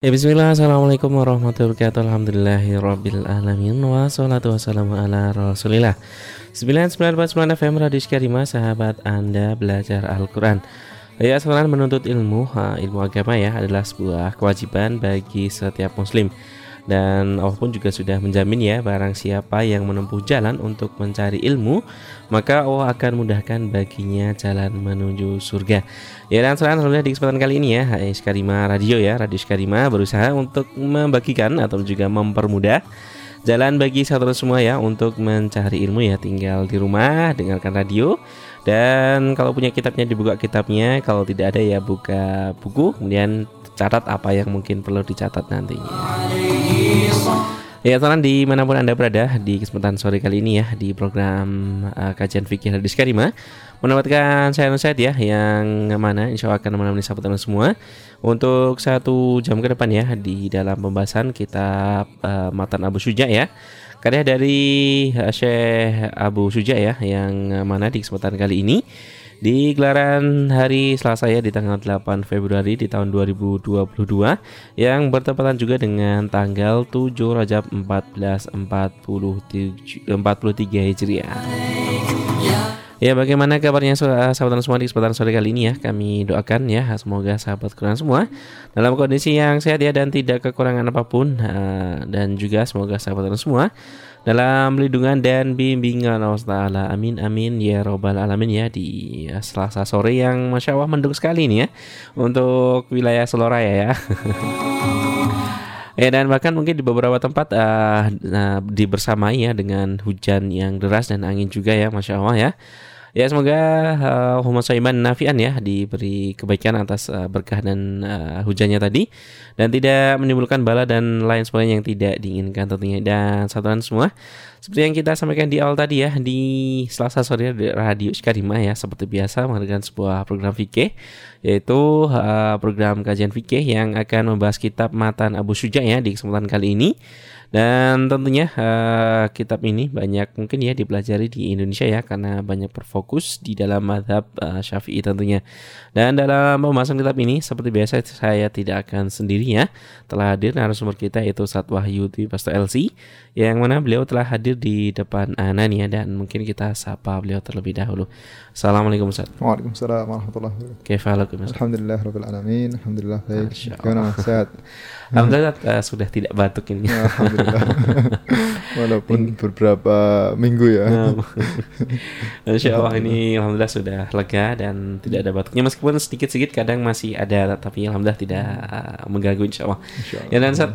Ya bismillah. Assalamualaikum warahmatullahi wabarakatuh. Alhamdulillahirabbil alamin. Wassalatu wassalamu ala rasulillah. 9949 FM Radio Karimah Sahabat Anda belajar Al-Quran. Ya sekarang menuntut ilmu Ilmu agama ya adalah sebuah kewajiban bagi setiap muslim dan Allah pun juga sudah menjamin ya barang siapa yang menempuh jalan untuk mencari ilmu maka Allah akan mudahkan baginya jalan menuju surga. Ya dan selain di kesempatan kali ini ya HIS Karima Radio ya Radio Karima berusaha untuk membagikan atau juga mempermudah jalan bagi saudara semua ya untuk mencari ilmu ya tinggal di rumah dengarkan radio dan kalau punya kitabnya dibuka kitabnya kalau tidak ada ya buka buku kemudian catat apa yang mungkin perlu dicatat nantinya. Ya teman di mana pun anda berada di kesempatan sore kali ini ya di program uh, kajian fikih hadis karima. Mendapatkan saya Nusayat ya yang mana insya Allah akan menemani sahabat anda semua untuk satu jam ke depan ya di dalam pembahasan kitab uh, Matan Abu Suja ya. Karya dari uh, Syekh Abu Suja ya yang mana di kesempatan kali ini di gelaran hari Selasa ya di tanggal 8 Februari di tahun 2022 yang bertepatan juga dengan tanggal 7 Rajab 1443 Hijriah. Ya bagaimana kabarnya sahabat semua di kesempatan sore kali ini ya Kami doakan ya semoga sahabat Quran semua Dalam kondisi yang sehat ya dan tidak kekurangan apa pun uh, Dan juga semoga sahabat semua dalam lindungan dan bimbingan Allah Taala. Amin amin ya robbal alamin ya di Selasa sore yang masya Allah mendung sekali ini ya untuk wilayah Seloraya ya. Ya dan bahkan mungkin di beberapa tempat uh, uh, dibersamai ya dengan hujan yang deras dan angin juga ya, masya Allah ya. Ya semoga uh, Muhammad Saiman Nafian ya diberi kebaikan atas uh, berkah dan uh, hujannya tadi dan tidak menimbulkan bala dan lain sebagainya yang tidak diinginkan tentunya. Dan satuan semua seperti yang kita sampaikan di awal tadi ya di Selasa sore di Radio Skarima ya seperti biasa menghadirkan sebuah program fikih yaitu uh, program kajian fikih yang akan membahas kitab Matan Abu Suja ya di kesempatan kali ini dan tentunya uh, kitab ini banyak mungkin ya dipelajari di Indonesia ya karena banyak berfokus di dalam madhab uh, Syafi'i tentunya. Dan dalam pembahasan kitab ini seperti biasa saya tidak akan sendiri ya. Telah hadir narasumber kita yaitu Ustaz Wahyu di Pastor LC yang mana beliau telah hadir di depan Anania dan mungkin kita sapa beliau terlebih dahulu. Assalamualaikum Ustaz. Waalaikumsalam warahmatullahi wabarakatuh. Kaifalakum Alhamdulillah rabbil alamin. Alhamdulillah baik. Gimana sehat? Alhamdulillah uh, sudah tidak batuk ini. Alhamdulillah. Walaupun beberapa minggu ya. Insya Allah ini alhamdulillah sudah lega dan tidak ada batuknya meskipun sedikit-sedikit kadang masih ada tapi alhamdulillah tidak mengganggu insya Allah. Insya Allah. Ya dan saat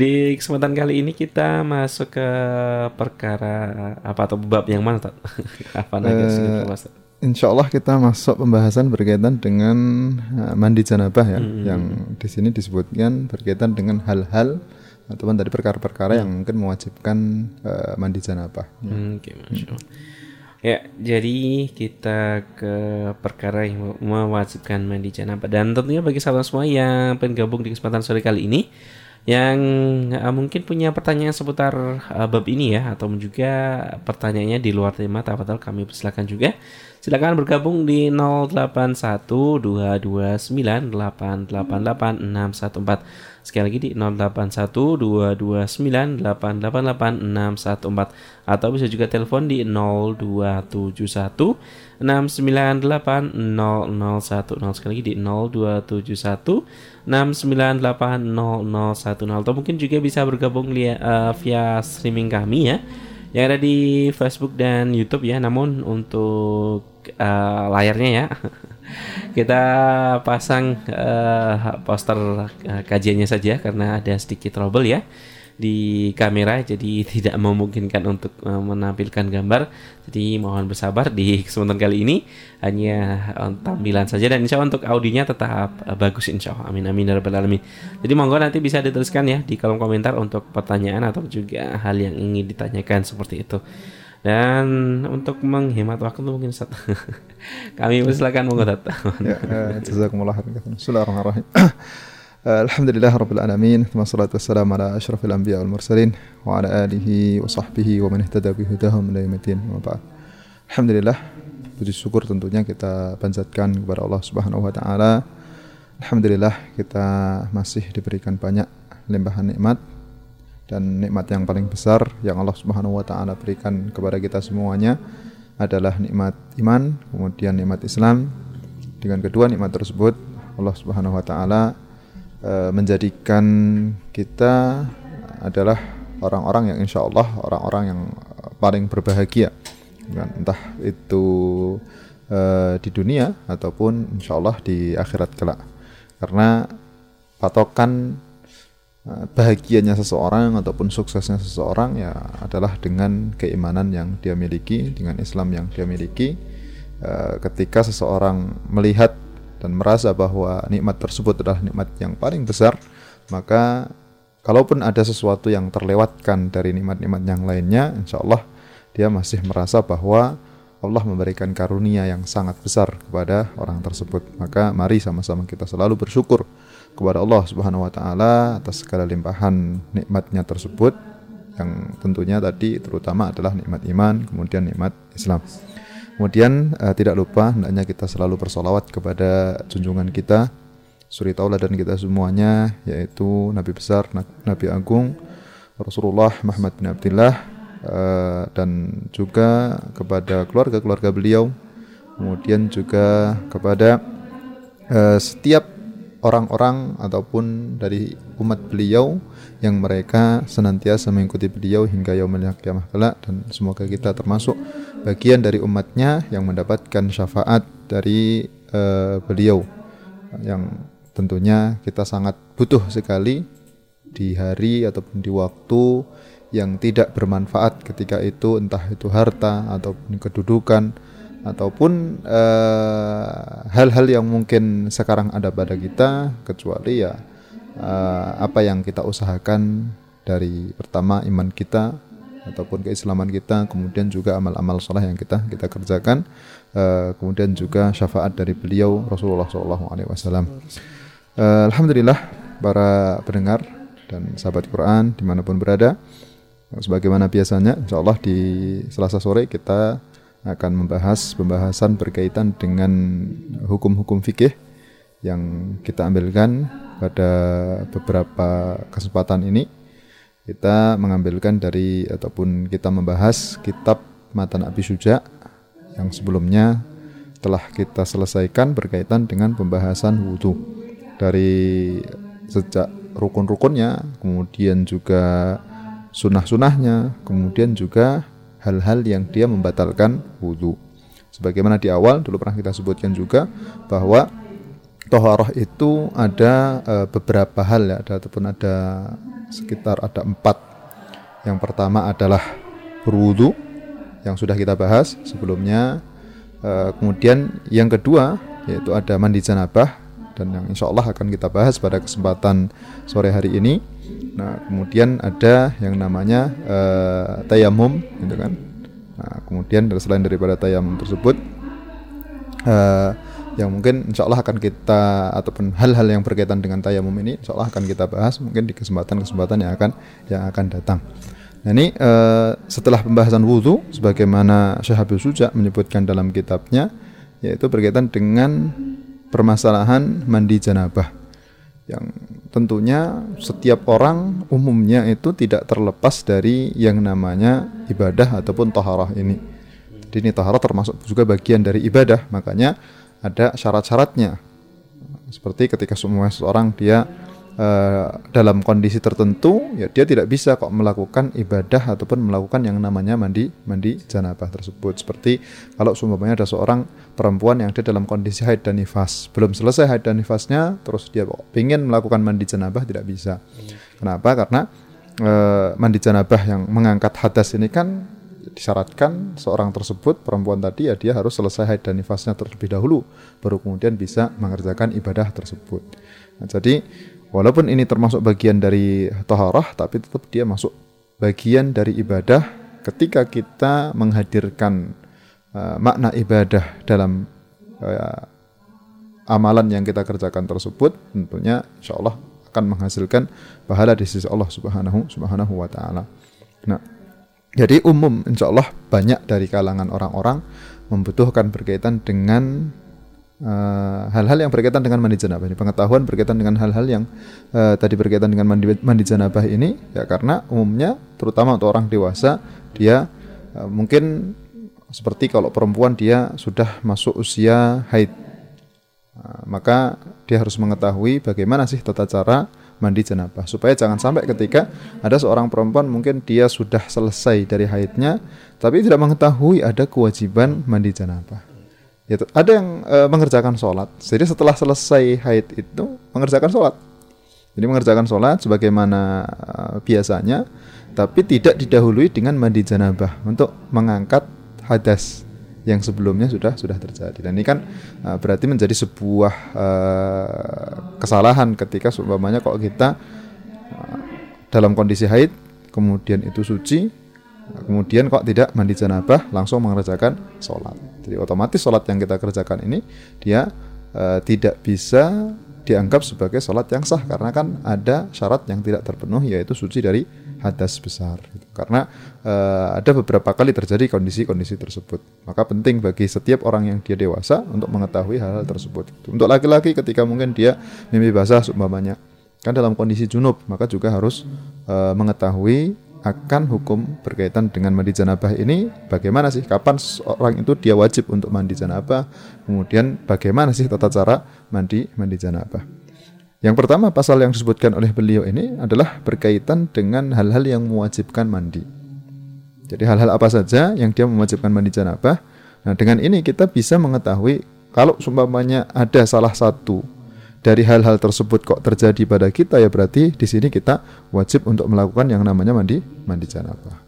di kesempatan kali ini kita masuk ke perkara apa atau bab yang mana tak? apa uh, Insya Allah kita masuk pembahasan berkaitan dengan uh, mandi janabah ya, hmm. yang di sini disebutkan berkaitan dengan hal-hal ataupun dari perkara-perkara hmm. yang mungkin mewajibkan uh, mandi janabah. Ya. Hmm, okay, hmm. Ya, jadi kita ke perkara yang mewajibkan mandi janabah dan tentunya bagi sahabat semua yang pengen gabung di kesempatan sore kali ini yang uh, mungkin punya pertanyaan seputar uh, bab ini ya atau juga pertanyaannya di luar tema tafadhol kami persilakan juga. Silakan bergabung di 081229888614 sekali lagi di 081229888614 atau bisa juga telepon di 0271 6980010 sekali lagi di 0271 6980010 atau mungkin juga bisa bergabung via, uh, via streaming kami ya yang ada di Facebook dan YouTube ya. Namun untuk uh, layarnya ya kita pasang uh, poster uh, kajiannya saja karena ada sedikit trouble ya di kamera jadi tidak memungkinkan untuk uh, menampilkan gambar jadi mohon bersabar di kesempatan kali ini hanya uh, tampilan saja dan insya Allah untuk audionya tetap uh, bagus insya Allah amin amin ya alamin jadi monggo nanti bisa dituliskan ya di kolom komentar untuk pertanyaan atau juga hal yang ingin ditanyakan seperti itu dan untuk menghemat waktu mungkin Ustaz. Kami persilakan monggo Ustaz. ya, eh, jazakumullah khairan. Bismillahirrahmanirrahim. Alhamdulillah rabbil alamin. Wassalatu wassalamu ala asyrafil anbiya wal mursalin wa ala alihi wa sahbihi wa man ihtada bi hudahum ila yaumil Alhamdulillah puji syukur tentunya kita panjatkan kepada Allah Subhanahu wa taala Alhamdulillah kita masih diberikan banyak limpahan nikmat dan nikmat yang paling besar yang Allah Subhanahu wa taala berikan kepada kita semuanya adalah nikmat iman, kemudian nikmat Islam. Dengan kedua nikmat tersebut Allah Subhanahu wa taala e, menjadikan kita adalah orang-orang yang insya Allah orang-orang yang paling berbahagia. Entah itu e, di dunia ataupun insya Allah di akhirat kelak. Karena patokan eh, bahagianya seseorang ataupun suksesnya seseorang ya adalah dengan keimanan yang dia miliki, dengan Islam yang dia miliki. Ketika seseorang melihat dan merasa bahwa nikmat tersebut adalah nikmat yang paling besar, maka kalaupun ada sesuatu yang terlewatkan dari nikmat-nikmat yang lainnya, insya Allah dia masih merasa bahwa Allah memberikan karunia yang sangat besar kepada orang tersebut. Maka mari sama-sama kita selalu bersyukur kepada Allah Subhanahu wa taala atas segala limpahan nikmatnya tersebut yang tentunya tadi terutama adalah nikmat iman, kemudian nikmat Islam. Kemudian uh, tidak lupa hendaknya kita selalu bersolawat kepada junjungan kita suri tauladan kita semuanya yaitu Nabi besar, Nabi agung Rasulullah Muhammad bin Abdullah uh, dan juga kepada keluarga-keluarga beliau, kemudian juga kepada uh, setiap orang-orang ataupun dari umat beliau yang mereka senantiasa mengikuti beliau hingga yaumul kiamah kelak dan semoga kita termasuk bagian dari umatnya yang mendapatkan syafaat dari uh, beliau. Yang tentunya kita sangat butuh sekali di hari ataupun di waktu yang tidak bermanfaat ketika itu entah itu harta ataupun kedudukan ataupun eh, hal-hal uh, yang mungkin sekarang ada pada kita kecuali ya uh, apa yang kita usahakan dari pertama iman kita ataupun keislaman kita kemudian juga amal-amal soleh yang kita kita kerjakan uh, kemudian juga syafaat dari beliau Rasulullah SAW. Uh, Alhamdulillah para pendengar dan sahabat Quran di mana pun berada Sebagaimana biasanya, insya Allah di Selasa sore kita akan membahas pembahasan berkaitan dengan hukum-hukum fikih yang kita ambilkan pada beberapa kesempatan ini. Kita mengambilkan dari ataupun kita membahas kitab Matan Abi Suja yang sebelumnya telah kita selesaikan berkaitan dengan pembahasan wudhu dari sejak rukun-rukunnya, kemudian juga sunnah-sunnahnya, kemudian juga hal-hal yang dia membatalkan wudhu. Sebagaimana di awal dulu pernah kita sebutkan juga bahwa toharoh itu ada e, beberapa hal ya, ada ataupun ada sekitar ada empat. Yang pertama adalah berwudhu yang sudah kita bahas sebelumnya. E, kemudian yang kedua yaitu ada mandi janabah dan yang insya Allah akan kita bahas pada kesempatan sore hari ini Nah, kemudian ada yang namanya uh, tayamum, gitu kan. Nah, kemudian selain daripada tayamum tersebut, uh, yang mungkin insya Allah akan kita ataupun hal-hal yang berkaitan dengan tayamum ini, insya Allah akan kita bahas mungkin di kesempatan-kesempatan yang akan yang akan datang. Nah ini uh, setelah pembahasan wudhu, sebagaimana Syekh Habib Suja menyebutkan dalam kitabnya, yaitu berkaitan dengan permasalahan mandi janabah yang tentunya setiap orang umumnya itu tidak terlepas dari yang namanya ibadah ataupun toharah ini. Jadi ini toharah termasuk juga bagian dari ibadah, makanya ada syarat-syaratnya. Seperti ketika semua seorang dia uh, dalam kondisi tertentu ya dia tidak bisa kok melakukan ibadah ataupun melakukan yang namanya mandi mandi janabah tersebut. Seperti kalau seumpamanya ada seorang perempuan yang ada dalam kondisi haid dan nifas. Belum selesai haid dan nifasnya terus dia kok ingin melakukan mandi janabah tidak bisa. Kenapa? Karena uh, mandi janabah yang mengangkat hadas ini kan disyaratkan seorang tersebut perempuan tadi ya dia harus selesai haid dan nifasnya terlebih dahulu baru kemudian bisa mengerjakan ibadah tersebut. Nah, jadi Walaupun ini termasuk bagian dari toharah, tapi tetap dia masuk bagian dari ibadah ketika kita menghadirkan uh, makna ibadah dalam uh, amalan yang kita kerjakan tersebut, tentunya insya Allah akan menghasilkan pahala di sisi Allah Subhanahu Subhanahu wa taala. Nah, jadi umum insya Allah banyak dari kalangan orang-orang membutuhkan berkaitan dengan eh, hal-hal uh, yang berkaitan dengan mandi janabah ini. Pengetahuan berkaitan dengan hal-hal yang uh, tadi berkaitan dengan mandi mandi janabah ini ya karena umumnya terutama untuk orang dewasa dia uh, mungkin seperti kalau perempuan dia sudah masuk usia haid. Uh, maka dia harus mengetahui bagaimana sih tata cara mandi janabah supaya jangan sampai ketika ada seorang perempuan mungkin dia sudah selesai dari haidnya tapi tidak mengetahui ada kewajiban mandi janabah Yaitu, ada yang e, mengerjakan sholat. Jadi setelah selesai haid itu mengerjakan sholat. Jadi mengerjakan sholat sebagaimana e, biasanya, tapi tidak didahului dengan mandi janabah untuk mengangkat hadas yang sebelumnya sudah sudah terjadi. Dan ini kan e, berarti menjadi sebuah e, kesalahan ketika seumpamanya kok kita e, dalam kondisi haid kemudian itu suci kemudian kok tidak mandi janabah langsung mengerjakan sholat jadi otomatis sholat yang kita kerjakan ini dia uh, tidak bisa dianggap sebagai sholat yang sah karena kan ada syarat yang tidak terpenuhi yaitu suci dari hadas besar. Karena uh, ada beberapa kali terjadi kondisi-kondisi tersebut. Maka penting bagi setiap orang yang dia dewasa untuk mengetahui hal-hal tersebut. Untuk laki-laki ketika mungkin dia mimpi basah seumpamanya kan dalam kondisi junub maka juga harus uh, mengetahui akan hukum berkaitan dengan mandi janabah ini. Bagaimana sih kapan orang itu dia wajib untuk mandi janabah? Kemudian bagaimana sih tata cara mandi mandi janabah. Yang pertama pasal yang disebutkan oleh beliau ini adalah berkaitan dengan hal-hal yang mewajibkan mandi. Jadi hal-hal apa saja yang dia mewajibkan mandi janabah. Nah dengan ini kita bisa mengetahui kalau sumpamanya ada salah satu dari hal-hal tersebut kok terjadi pada kita ya berarti di sini kita wajib untuk melakukan yang namanya mandi mandi janabah.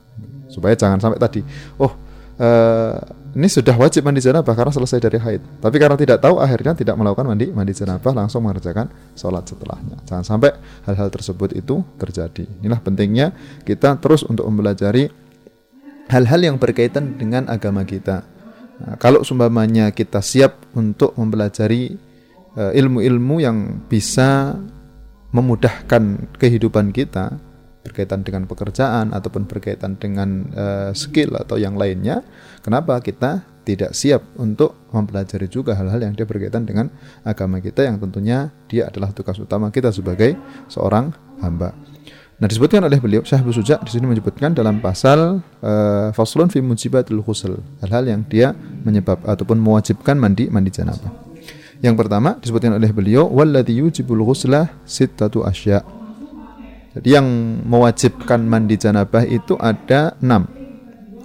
Supaya jangan sampai tadi oh uh, ini sudah wajib mandi janabah karena selesai dari haid. Tapi karena tidak tahu akhirnya tidak melakukan mandi mandi janabah langsung mengerjakan sholat setelahnya. Jangan sampai hal-hal tersebut itu terjadi. Inilah pentingnya kita terus untuk mempelajari hal-hal yang berkaitan dengan agama kita. Nah, kalau sumbamanya kita siap untuk mempelajari Eh, ilmu-ilmu yang bisa memudahkan kehidupan kita berkaitan dengan pekerjaan ataupun berkaitan dengan uh, skill atau yang lainnya. Kenapa kita tidak siap untuk mempelajari juga hal-hal yang dia berkaitan dengan agama kita yang tentunya dia adalah tugas utama kita sebagai seorang hamba. Nah disebutkan oleh beliau Syekh Suja di sini menyebutkan dalam pasal uh, faslun fi mujibatul ghusl hal-hal yang dia menyebab ataupun mewajibkan mandi mandi janabah. Yang pertama disebutkan oleh beliau walladhi yujibul ghusla sittatu asya. Jadi yang mewajibkan mandi janabah itu ada enam.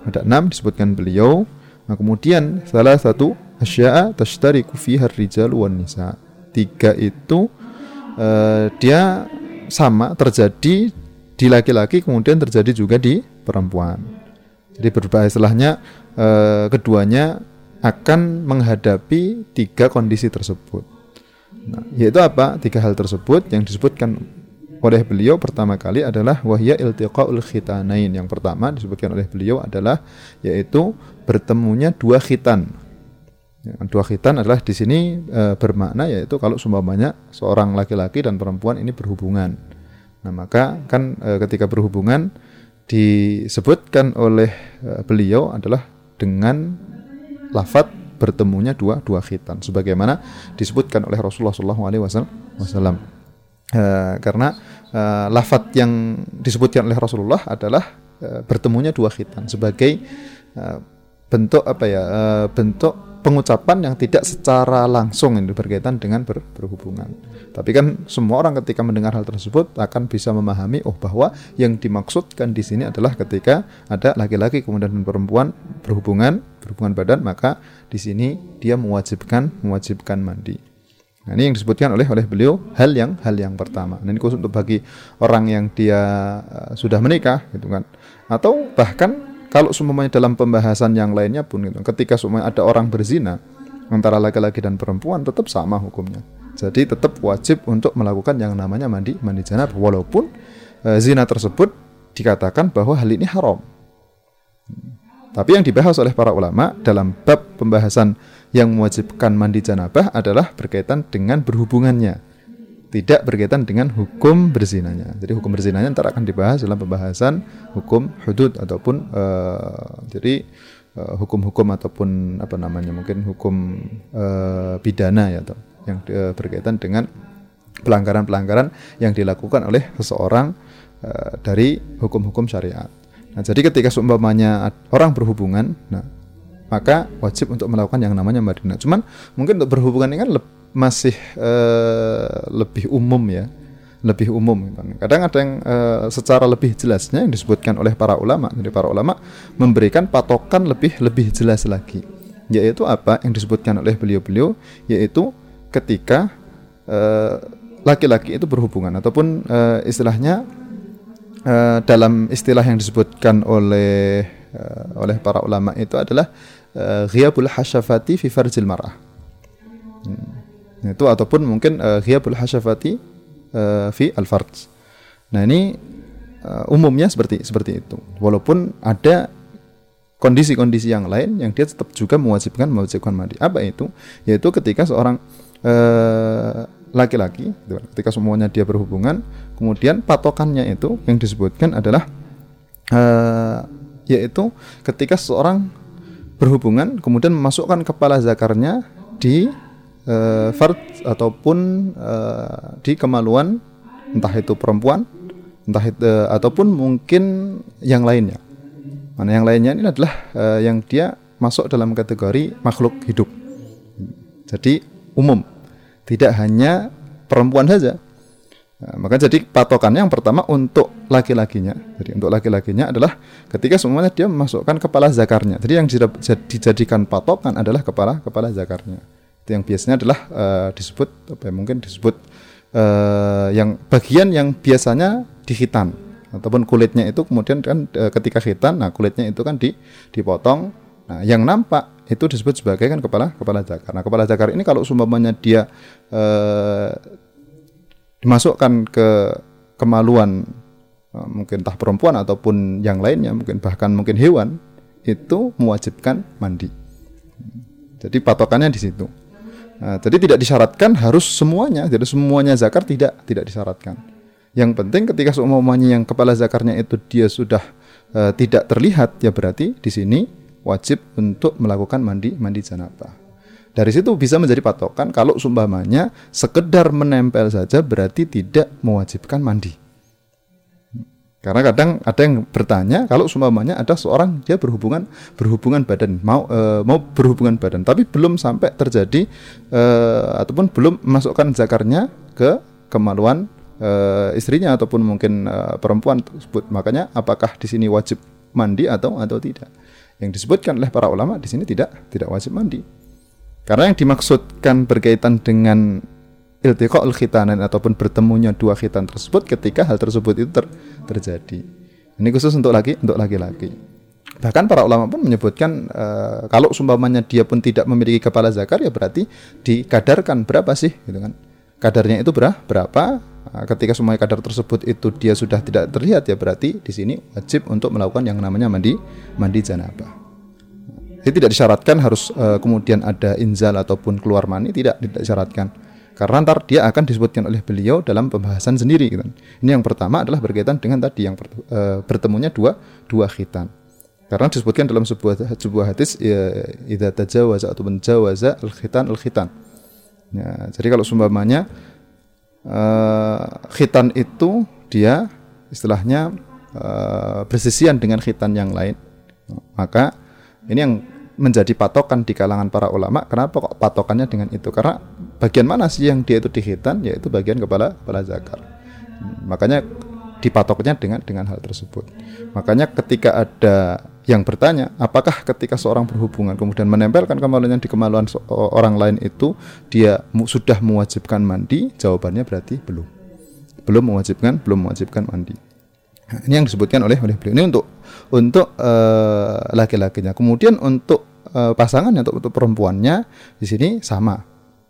Ada enam disebutkan beliau. Nah, kemudian salah satu asya'a tashtariku fiha rijal wan nisa. Tiga itu uh, dia sama terjadi di laki-laki kemudian terjadi juga di perempuan. Jadi berbahasa istilahnya uh, keduanya akan menghadapi tiga kondisi tersebut. Nah, yaitu apa? Tiga hal tersebut yang disebutkan oleh beliau pertama kali adalah wahya iltiqaul khitanain. Yang pertama disebutkan oleh beliau adalah yaitu bertemunya dua khitan. Ya, dua khitan adalah di sini e, bermakna yaitu kalau seumpamanya seorang laki-laki dan perempuan ini berhubungan. Nah, maka kan e, ketika berhubungan disebutkan oleh e, beliau adalah dengan lafat bertemunya dua dua khitan sebagaimana disebutkan oleh Rasulullah SAW e, karena e, lafat yang disebutkan oleh Rasulullah adalah e, bertemunya dua khitan sebagai e, bentuk apa ya e, bentuk pengucapan yang tidak secara langsung ini berkaitan dengan ber, berhubungan. Tapi kan semua orang ketika mendengar hal tersebut akan bisa memahami oh bahwa yang dimaksudkan di sini adalah ketika ada laki-laki kemudian perempuan berhubungan berhubungan badan maka di sini dia mewajibkan mewajibkan mandi. Nah, ini yang disebutkan oleh oleh beliau hal yang hal yang pertama. Nah, ini khusus untuk bagi orang yang dia uh, sudah menikah gitu kan. Atau bahkan kalau semuanya dalam pembahasan yang lainnya pun gitu, ketika semuanya ada orang berzina antara laki-laki dan perempuan tetap sama hukumnya. Jadi tetap wajib untuk melakukan yang namanya mandi mandi janabah walaupun e, zina tersebut dikatakan bahwa hal ini haram. Tapi yang dibahas oleh para ulama dalam bab pembahasan yang mewajibkan mandi janabah adalah berkaitan dengan berhubungannya tidak berkaitan dengan hukum berzinanya. Jadi hukum berzinanya ntar akan dibahas dalam pembahasan hukum hudud ataupun uh, jadi eh, hukum-hukum ataupun apa namanya mungkin hukum uh, pidana ya toh yang uh, berkaitan dengan pelanggaran-pelanggaran yang dilakukan oleh seseorang uh, dari hukum-hukum syariat. Nah, jadi ketika seumpamanya orang berhubungan, nah maka wajib untuk melakukan yang namanya madinah. Cuman mungkin untuk berhubungan ini kan le masih uh, lebih umum ya lebih umum. Kadang ada yang e, secara lebih jelasnya yang disebutkan oleh para ulama. Jadi para ulama memberikan patokan lebih lebih jelas lagi, yaitu apa yang disebutkan oleh beliau-beliau, yaitu ketika eh, laki-laki itu berhubungan ataupun e, istilahnya e, dalam istilah yang disebutkan oleh e, oleh para ulama itu adalah ghiyabul hasyafati fi farjil mar'ah. Hmm. Itu ataupun mungkin uh, hasyafati uh, fi al-farj. Nah, ini umumnya seperti seperti itu. Walaupun ada kondisi-kondisi yang lain yang dia tetap juga mewajibkan mewajibkan mandi. Apa itu? Yaitu ketika seorang laki-laki, ketika semuanya dia berhubungan, kemudian patokannya itu yang disebutkan adalah uh, yaitu ketika seorang berhubungan kemudian memasukkan kepala zakarnya di uh, fard ataupun uh, di kemaluan entah itu perempuan entah itu uh, ataupun mungkin yang lainnya. Mana yang lainnya ini adalah uh, yang dia masuk dalam kategori makhluk hidup. Jadi umum. Tidak hanya perempuan saja Nah, maka jadi patokannya yang pertama untuk laki-lakinya. Jadi untuk laki-lakinya adalah ketika semuanya dia memasukkan kepala zakarnya. Jadi yang dijadikan patokan adalah kepala kepala zakarnya itu yang biasanya adalah uh, disebut apa ya, mungkin disebut uh, yang bagian yang biasanya di khitan ataupun kulitnya itu kemudian kan uh, ketika khitan nah kulitnya itu kan di dipotong nah yang nampak itu disebut sebagai kan kepala kepala zakar nah kepala zakar ini kalau sumpamanya dia uh, dimasukkan ke kemaluan uh, mungkin entah perempuan ataupun yang lainnya mungkin bahkan mungkin hewan itu mewajibkan mandi jadi patokannya di situ Nah, jadi tidak disyaratkan harus semuanya, jadi semuanya zakar tidak tidak disyaratkan. Yang penting ketika semuanya yang kepala zakarnya itu dia sudah uh, tidak terlihat, ya berarti di sini wajib untuk melakukan mandi mandi janabah. Dari situ bisa menjadi patokan kalau sumpamanya sekedar menempel saja berarti tidak mewajibkan mandi. Karena kadang ada yang bertanya kalau seumpamanya ada seorang dia berhubungan berhubungan badan mau e, mau berhubungan badan tapi belum sampai terjadi e, ataupun belum memasukkan zakarnya ke kemaluan e, istrinya ataupun mungkin e, perempuan tersebut. Makanya apakah di sini wajib mandi atau atau tidak? Yang disebutkan oleh para ulama di sini tidak tidak wajib mandi. Karena yang dimaksudkan berkaitan dengan iltiqa al khitanan ataupun bertemunya dua khitan tersebut ketika hal tersebut itu ter terjadi. Ini khusus untuk laki untuk laki-laki. Bahkan para ulama pun menyebutkan uh, kalau sumpamanya dia pun tidak memiliki kepala zakar ya berarti dikadarkan berapa sih gitu kan. Kadarnya itu berapa? Berapa? Nah, ketika semua kadar tersebut itu dia sudah tidak terlihat ya berarti di sini wajib untuk melakukan yang namanya mandi mandi janabah. Jadi tidak disyaratkan harus uh, kemudian ada inzal ataupun keluar mani tidak tidak disyaratkan karena ntar dia akan disebutkan oleh beliau dalam pembahasan sendiri gitu. Ini yang pertama adalah berkaitan dengan tadi yang e, bertemunya dua dua khitan. Karena disebutkan dalam sebuah sebuah hadis ya idza tajawaza atau menjawaza al khitan al khitan. Ya, jadi kalau sumpamanya e, khitan itu dia istilahnya e, bersisian dengan khitan yang lain. Maka ini yang menjadi patokan di kalangan para ulama. Kenapa kok patokannya dengan itu? Karena bagian mana sih yang dia itu dihitan? Yaitu bagian kepala kepala zakar. Hmm, makanya dipatoknya dengan dengan hal tersebut. Makanya ketika ada yang bertanya, apakah ketika seorang berhubungan kemudian menempelkan kemaluannya di kemaluan orang lain itu dia sudah mewajibkan mandi? Jawabannya berarti belum. Belum mewajibkan, belum mewajibkan mandi. Nah, ini yang disebutkan oleh oleh beliau. Ini untuk untuk uh, laki-lakinya. Kemudian untuk uh, pasangannya untuk, untuk perempuannya di sini sama.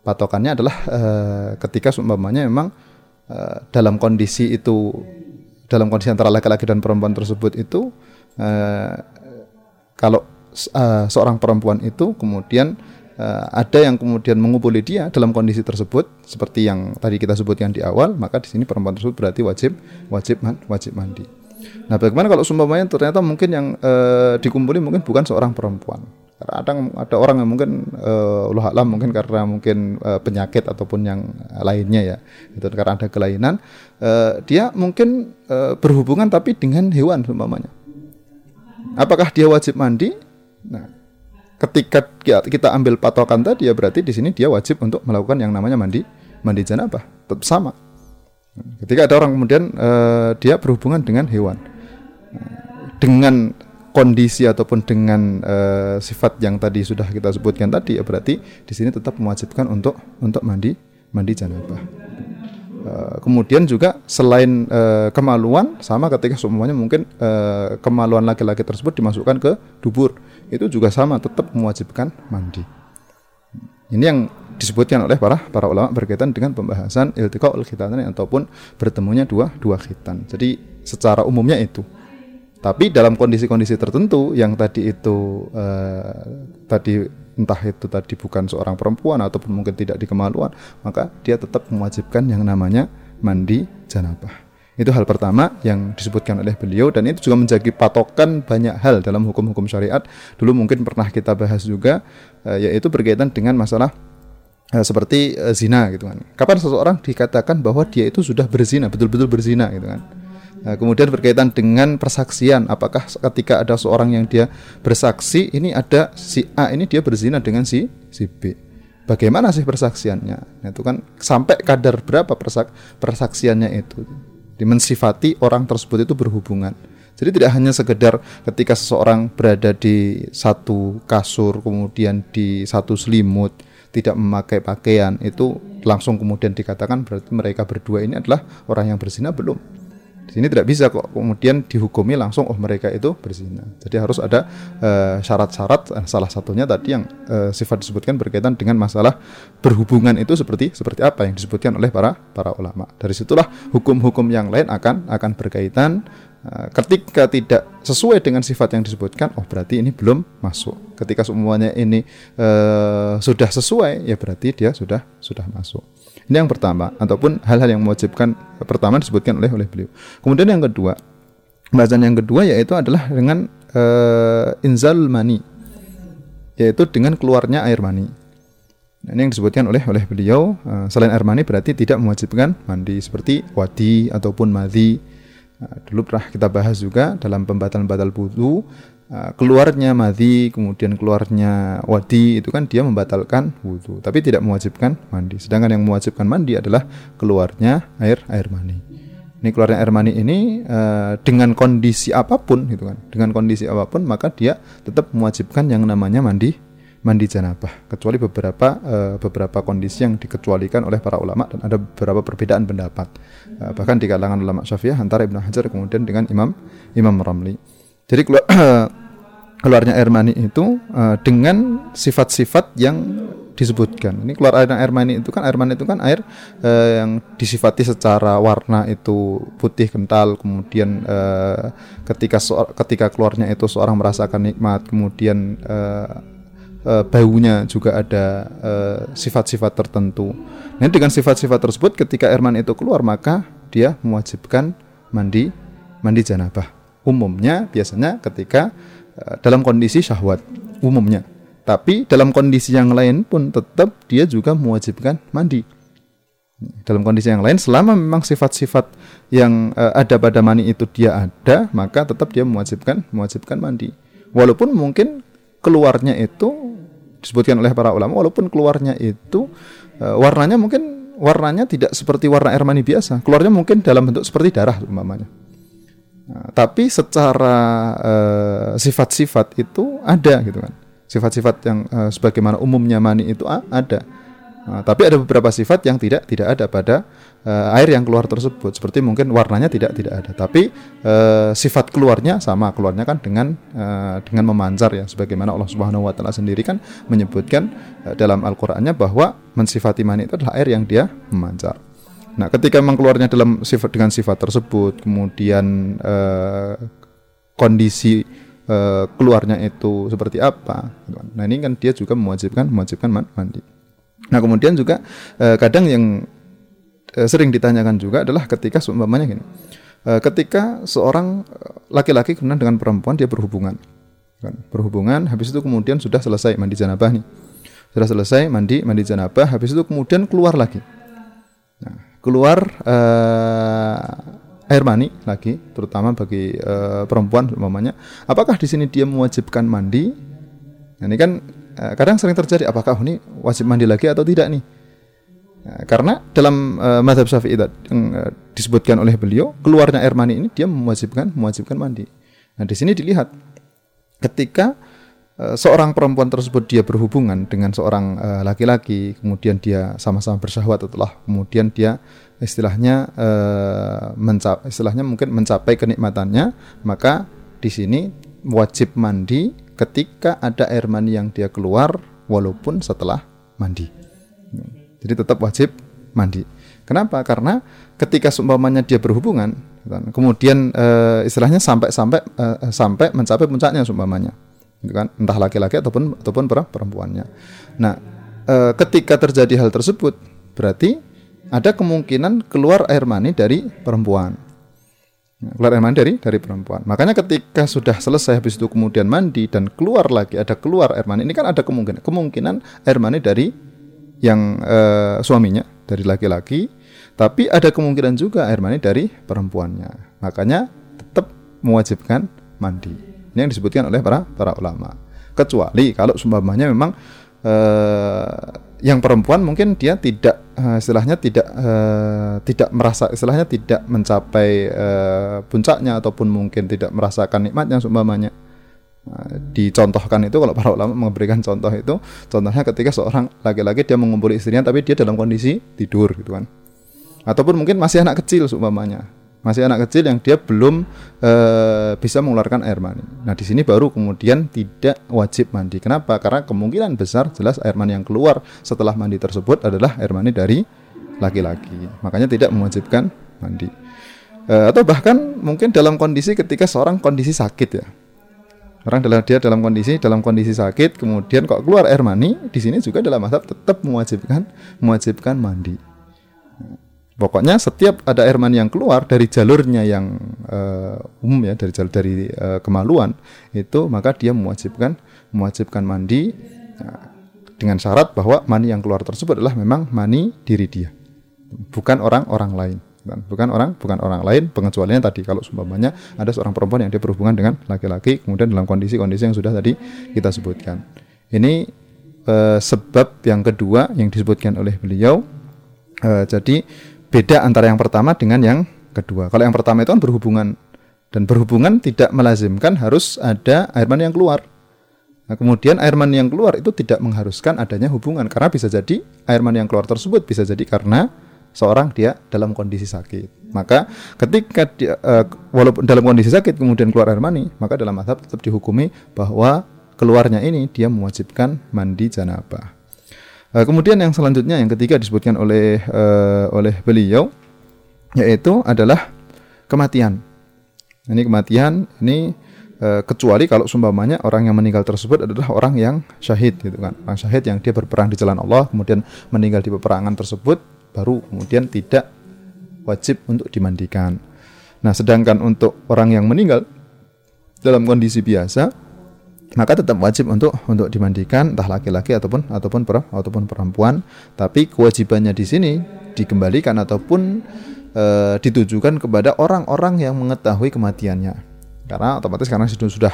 Patokannya adalah uh, ketika seumpamanya memang uh, dalam kondisi itu dalam kondisi antara laki-laki dan perempuan tersebut itu uh, kalau uh, seorang perempuan itu kemudian uh, ada yang kemudian mengumpuli dia dalam kondisi tersebut seperti yang tadi kita sebutkan di awal maka di sini perempuan tersebut berarti wajib wajib wajib mandi Nah, bagaimana kalau seumpamanya ternyata mungkin yang uh, dikumpuli mungkin bukan seorang perempuan. Karena ada ada orang yang mungkin uh, Allah alam mungkin karena mungkin uh, penyakit ataupun yang lainnya ya. Itu karena ada kelainan, uh, dia mungkin uh, berhubungan tapi dengan hewan seumpamanya. Apakah dia wajib mandi? Nah, ketika kita ambil patokan tadi ya berarti di sini dia wajib untuk melakukan yang namanya mandi mandi janabah. Tetap sama. Ketika ada orang kemudian uh, dia berhubungan dengan hewan, dengan kondisi ataupun dengan uh, sifat yang tadi sudah kita sebutkan tadi, ya berarti di sini tetap mewajibkan untuk untuk mandi mandi janabah. Uh, kemudian juga selain uh, kemaluan, sama ketika semuanya mungkin uh, kemaluan laki-laki tersebut dimasukkan ke dubur, itu juga sama tetap mewajibkan mandi. Ini yang disebutkan oleh para para ulama berkaitan dengan pembahasan iltiqaul khitanain ataupun bertemunya dua dua khitan. Jadi secara umumnya itu. Tapi dalam kondisi-kondisi tertentu yang tadi itu uh, tadi entah itu tadi bukan seorang perempuan ataupun mungkin tidak di kemaluan, maka dia tetap mewajibkan yang namanya mandi janabah. Itu hal pertama yang disebutkan oleh beliau dan itu juga menjadi patokan banyak hal dalam hukum-hukum syariat. Dulu mungkin pernah kita bahas juga uh, yaitu berkaitan dengan masalah uh, seperti uh, zina gitu kan. Kapan seseorang dikatakan bahwa dia itu sudah berzina, betul-betul berzina gitu kan. Nah, kemudian berkaitan dengan persaksian, apakah ketika ada seorang yang dia bersaksi, ini ada si A ini dia berzina dengan si si B. Bagaimana sih persaksiannya? Nah, itu kan sampai kadar berapa persak persaksiannya itu dimensifati orang tersebut itu berhubungan. Jadi tidak hanya sekedar ketika seseorang berada di satu kasur, kemudian di satu selimut, tidak memakai pakaian itu langsung kemudian dikatakan berarti mereka berdua ini adalah orang yang berzina belum. Di sini tidak bisa kok kemudian dihukumi langsung oh mereka itu berzina. Jadi harus ada uh, syarat-syarat uh, salah satunya tadi yang uh, sifat disebutkan berkaitan dengan masalah berhubungan itu seperti seperti apa yang disebutkan oleh para para ulama. Dari situlah hukum-hukum yang lain akan akan berkaitan Eh, ketika tidak sesuai dengan sifat yang disebutkan, oh berarti ini belum masuk. Ketika semuanya ini uh, sudah sesuai, ya berarti dia sudah sudah masuk. Ini yang pertama, ataupun hal-hal yang mewajibkan pertama disebutkan oleh oleh beliau. Kemudian yang kedua, bahasan yang kedua yaitu adalah dengan uh, inzal mani, yaitu dengan keluarnya air mani. Nah, ini yang disebutkan oleh oleh beliau uh, selain air mani berarti tidak mewajibkan mandi seperti wadi ataupun madhi Nah, dulu pernah kita bahas juga dalam pembatalan batal wudhu uh, keluarnya madhi kemudian keluarnya wadi itu kan dia membatalkan wudhu tapi tidak mewajibkan mandi. Sedangkan yang mewajibkan mandi adalah keluarnya air air mani. Ini keluarnya air mani ini uh, dengan kondisi apa pun gitu kan. Dengan kondisi apa pun maka dia tetap mewajibkan yang namanya mandi mandi janabah kecuali beberapa uh, beberapa kondisi yang dikecualikan oleh para ulama dan ada beberapa perbedaan pendapat uh, bahkan di kalangan ulama Syafi'iyah antara Ibnu Hajar kemudian dengan Imam Imam Ramli. Jadi keluar, keluarnya air mani itu uh, dengan sifat-sifat yang disebutkan. Ini keluar air air mani itu kan air mani itu kan air uh, yang disifati secara warna itu putih kental, kemudian uh, ketika ketika keluarnya itu seorang merasakan nikmat, kemudian uh, uh, baunya juga ada eh, sifat-sifat uh, tertentu. Nah, dengan sifat-sifat tersebut ketika air mani itu keluar maka dia mewajibkan mandi mandi janabah. Umumnya biasanya ketika uh, dalam kondisi syahwat umumnya. Tapi dalam kondisi yang lain pun tetap dia juga mewajibkan mandi. Dalam kondisi yang lain selama memang sifat-sifat yang uh, ada pada mani itu dia ada, maka tetap dia mewajibkan mewajibkan mandi. Walaupun mungkin keluarnya itu disebutkan oleh para ulama walaupun keluarnya itu uh, warnanya mungkin warnanya tidak seperti warna air mani biasa. Keluarnya mungkin dalam bentuk seperti darah umpamanya. Nah, tapi secara uh, sifat-sifat itu ada gitu kan. Sifat-sifat yang uh, sebagaimana umumnya mani itu ada nah, tapi ada beberapa sifat yang tidak tidak ada pada uh, air yang keluar tersebut seperti mungkin warnanya tidak tidak ada tapi uh, sifat keluarnya sama keluarnya kan dengan uh, dengan memancar ya sebagaimana Allah Subhanahu wa taala sendiri kan menyebutkan uh, dalam Al-Qur'annya bahwa mensifati mani itu adalah air yang dia memancar. Nah, ketika memang keluarnya dalam sifat dengan sifat tersebut kemudian uh, kondisi uh, keluarnya itu seperti apa. Gitu kan. Nah, ini kan dia juga mewajibkan mewajibkan mandi. Nah, kemudian juga uh, kadang yang e, sering ditanyakan juga adalah ketika seumpamanya gini. uh, ketika seorang laki-laki kemudian dengan perempuan dia berhubungan kan? Berhubungan habis itu kemudian sudah selesai mandi janabah nih. Sudah selesai mandi mandi janabah habis itu kemudian keluar lagi. Nah, keluar uh, air mani lagi terutama bagi uh, perempuan umpamanya apakah di sini dia mewajibkan mandi? Nah, ini kan kadang sering terjadi apakah ini wajib mandi lagi atau tidak nih Nah, karena dalam uh, madhab syafi'i uh, disebutkan oleh beliau, keluarnya air mani ini dia mewajibkan mewajibkan mandi. Nah, di sini dilihat ketika uh, seorang perempuan tersebut dia berhubungan dengan seorang laki-laki, uh, kemudian dia sama-sama bersyahwat setelah kemudian dia istilahnya uh, mencapai istilahnya mungkin mencapai kenikmatannya, maka di sini wajib mandi ketika ada air mani yang dia keluar walaupun setelah mandi. Jadi tetap wajib mandi. Kenapa? Karena ketika seumpamanya dia berhubungan, kan, kemudian e, istilahnya sampai sampai e, sampai mencapai puncaknya seumpamanya, gitu kan? entah laki-laki ataupun ataupun perempuannya. Nah, e, ketika terjadi hal tersebut, berarti ada kemungkinan keluar air mani dari perempuan. Keluar air mani dari dari perempuan. Makanya ketika sudah selesai habis itu kemudian mandi dan keluar lagi ada keluar air mani, ini kan ada kemungkinan kemungkinan air mani dari yang uh, suaminya dari laki-laki, tapi ada kemungkinan juga air mani dari perempuannya. Makanya tetap mewajibkan mandi. Ini yang disebutkan oleh para para ulama. Kecuali kalau sumpahnya memang uh, yang perempuan mungkin dia tidak uh, istilahnya tidak uh, tidak merasa istilahnya tidak mencapai uh, puncaknya ataupun mungkin tidak merasakan nikmatnya sumpahnya Nah, dicontohkan itu kalau para ulama memberikan contoh itu contohnya ketika seorang laki-laki dia mengumpuli istrinya tapi dia dalam kondisi tidur gitu kan. Ataupun mungkin masih anak kecil seumpamanya masih anak kecil yang dia belum e, bisa mengeluarkan air mani. Nah di sini baru kemudian tidak wajib mandi. Kenapa? Karena kemungkinan besar jelas air mani yang keluar setelah mandi tersebut adalah air mani dari laki-laki. Makanya tidak mewajibkan mandi. E, atau bahkan mungkin dalam kondisi ketika seorang kondisi sakit ya Orang dalam dia dalam kondisi dalam kondisi sakit, kemudian kok keluar air mani, di sini juga dalam mazhab tetap mewajibkan mewajibkan mandi. Pokoknya setiap ada air mani yang keluar dari jalurnya yang uh, umum ya dari jalur dari uh, kemaluan itu maka dia mewajibkan mewajibkan mandi uh, dengan syarat bahwa mani yang keluar tersebut adalah memang mani diri dia, bukan orang-orang lain. Bukan orang bukan orang lain pengecualian tadi. Kalau seumpamanya ada seorang perempuan yang dia berhubungan dengan laki-laki kemudian dalam kondisi-kondisi yang sudah tadi kita sebutkan. Ini eh, sebab yang kedua yang disebutkan oleh beliau eh, jadi beda antara yang pertama dengan yang kedua kalau yang pertama itu kan berhubungan dan berhubungan tidak melazimkan harus ada air mani yang keluar Nah, kemudian air mani yang keluar itu tidak mengharuskan adanya hubungan karena bisa jadi air mani yang keluar tersebut bisa jadi karena seorang dia dalam kondisi sakit. Maka ketika dia, uh, walaupun dalam kondisi sakit kemudian keluar air mani, maka dalam mazhab tetap dihukumi bahwa keluarnya ini dia mewajibkan mandi janabah. Uh, kemudian yang selanjutnya yang ketiga disebutkan oleh uh, oleh beliau yaitu adalah kematian. Ini kematian ini uh, kecuali kalau sumpamanya orang yang meninggal tersebut adalah orang yang syahid gitu kan. Orang syahid yang dia berperang di jalan Allah kemudian meninggal di peperangan tersebut baru kemudian tidak wajib untuk dimandikan. Nah, sedangkan untuk orang yang meninggal dalam kondisi biasa, maka tetap wajib untuk untuk dimandikan entah laki-laki ataupun ataupun per, ataupun perempuan, tapi kewajibannya di sini dikembalikan ataupun e, ditujukan kepada orang-orang yang mengetahui kematiannya. Karena otomatis karena sudah sudah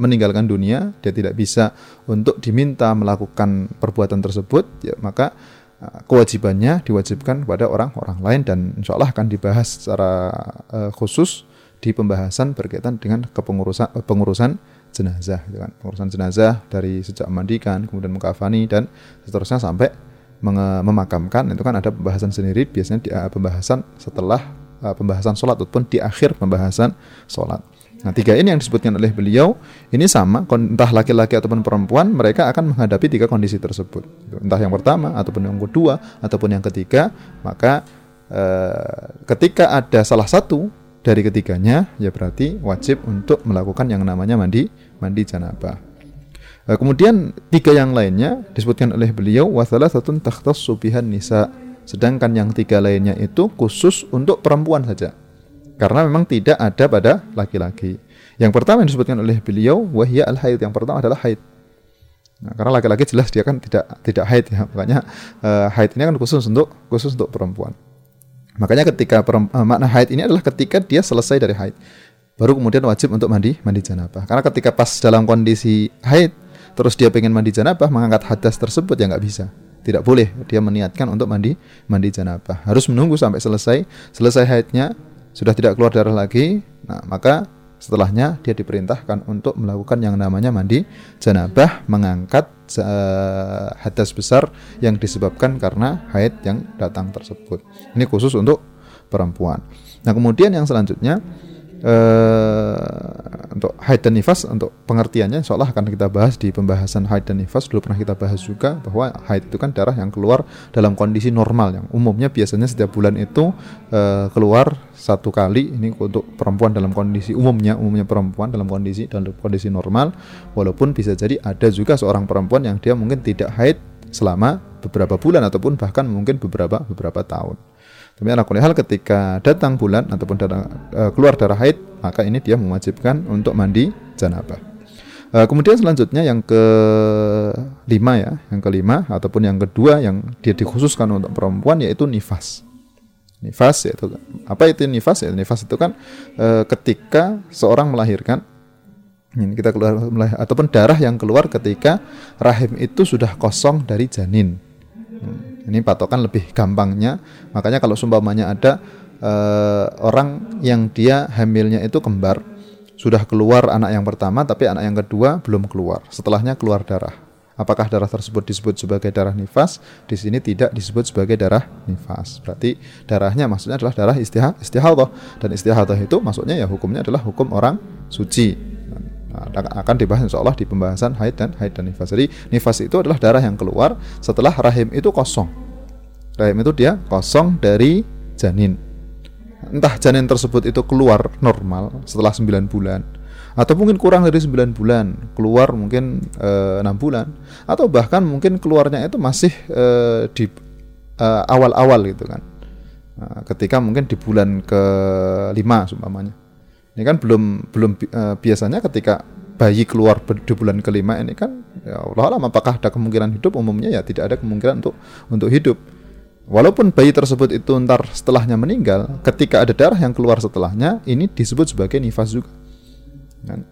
meninggalkan dunia, dia tidak bisa untuk diminta melakukan perbuatan tersebut, ya, maka Nah, kewajibannya diwajibkan kepada orang-orang lain dan insya Allah akan dibahas secara uh, khusus di pembahasan berkaitan dengan kepengurusan pengurusan jenazah gitu kan. Pengurusan jenazah dari sejak mandikan kemudian mengkafani dan seterusnya sampai memakamkan itu kan ada pembahasan sendiri biasanya di uh, pembahasan setelah uh, pembahasan sholat ataupun di akhir pembahasan sholat. Nah, tiga ini yang disebutkan oleh beliau ini sama, entah laki-laki ataupun perempuan, mereka akan menghadapi tiga kondisi tersebut. Entah yang pertama ataupun yang kedua ataupun yang ketiga, maka eh, ketika ada salah satu dari ketiganya, ya berarti wajib untuk melakukan yang namanya mandi mandi janabah. Eh, kemudian tiga yang lainnya disebutkan oleh beliau wasalah satu takhtas subihan nisa. Sedangkan yang tiga lainnya itu khusus untuk perempuan saja karena memang tidak ada pada laki-laki. Yang pertama yang disebutkan oleh beliau wahya al haid. Yang pertama adalah haid. Nah, karena laki-laki jelas dia kan tidak tidak haid ya. Makanya uh, haid ini kan khusus untuk khusus untuk perempuan. Makanya ketika uh, makna haid ini adalah ketika dia selesai dari haid. Baru kemudian wajib untuk mandi mandi janabah. Karena ketika pas dalam kondisi haid terus dia pengen mandi janabah mengangkat hadas tersebut ya nggak bisa. Tidak boleh dia meniatkan untuk mandi mandi janabah. Harus menunggu sampai selesai selesai haidnya sudah tidak keluar darah lagi. Nah, maka Setelahnya dia diperintahkan untuk melakukan yang namanya mandi janabah, mengangkat uh, hadas besar yang disebabkan karena haid yang datang tersebut. Ini khusus untuk perempuan. Nah, kemudian yang selanjutnya uh, untuk haid dan nifas untuk pengertiannya insya Allah akan kita bahas di pembahasan haid dan nifas. Dulu pernah kita bahas juga bahwa haid itu kan darah yang keluar dalam kondisi normal yang umumnya biasanya setiap bulan itu uh, keluar satu kali. Ini untuk perempuan dalam kondisi umumnya umumnya perempuan dalam kondisi dalam kondisi normal. Walaupun bisa jadi ada juga seorang perempuan yang dia mungkin tidak haid selama beberapa bulan ataupun bahkan mungkin beberapa beberapa tahun. Tapi ala hal ketika datang bulan ataupun datang, uh, keluar darah haid, maka ini dia mewajibkan untuk mandi janabah. Uh, kemudian selanjutnya yang kelima ya, yang kelima ataupun yang kedua yang dia dikhususkan untuk perempuan yaitu nifas. Nifas yaitu apa itu nifas? Ya, nifas itu kan uh, ketika seorang melahirkan ini kita keluar ataupun darah yang keluar ketika rahim itu sudah kosong dari janin. Ini patokan lebih gampangnya. Makanya kalau sumpamanya ada uh, orang yang dia hamilnya itu kembar, sudah keluar anak yang pertama tapi anak yang kedua belum keluar. Setelahnya keluar darah. Apakah darah tersebut disebut sebagai darah nifas? Di sini tidak disebut sebagai darah nifas. Berarti darahnya maksudnya adalah darah istihad, istihadah dan istihadah itu maksudnya ya hukumnya adalah hukum orang suci. Nah, akan dibahas insya Allah di pembahasan haid dan haid dan nifas. Jadi nifas itu adalah darah yang keluar setelah rahim itu kosong. Rahim itu dia kosong dari janin. Entah janin tersebut itu keluar normal setelah 9 bulan atau mungkin kurang dari 9 bulan, keluar mungkin eh, enam 6 bulan atau bahkan mungkin keluarnya itu masih e, di eh, awal-awal gitu kan. Nah, ketika mungkin di bulan ke-5 umpamanya ini kan belum belum uh, biasanya ketika bayi keluar di bulan kelima ini kan ya Allah alam apakah ada kemungkinan hidup umumnya ya tidak ada kemungkinan untuk untuk hidup walaupun bayi tersebut itu ntar setelahnya meninggal ketika ada darah yang keluar setelahnya ini disebut sebagai nifas juga kan?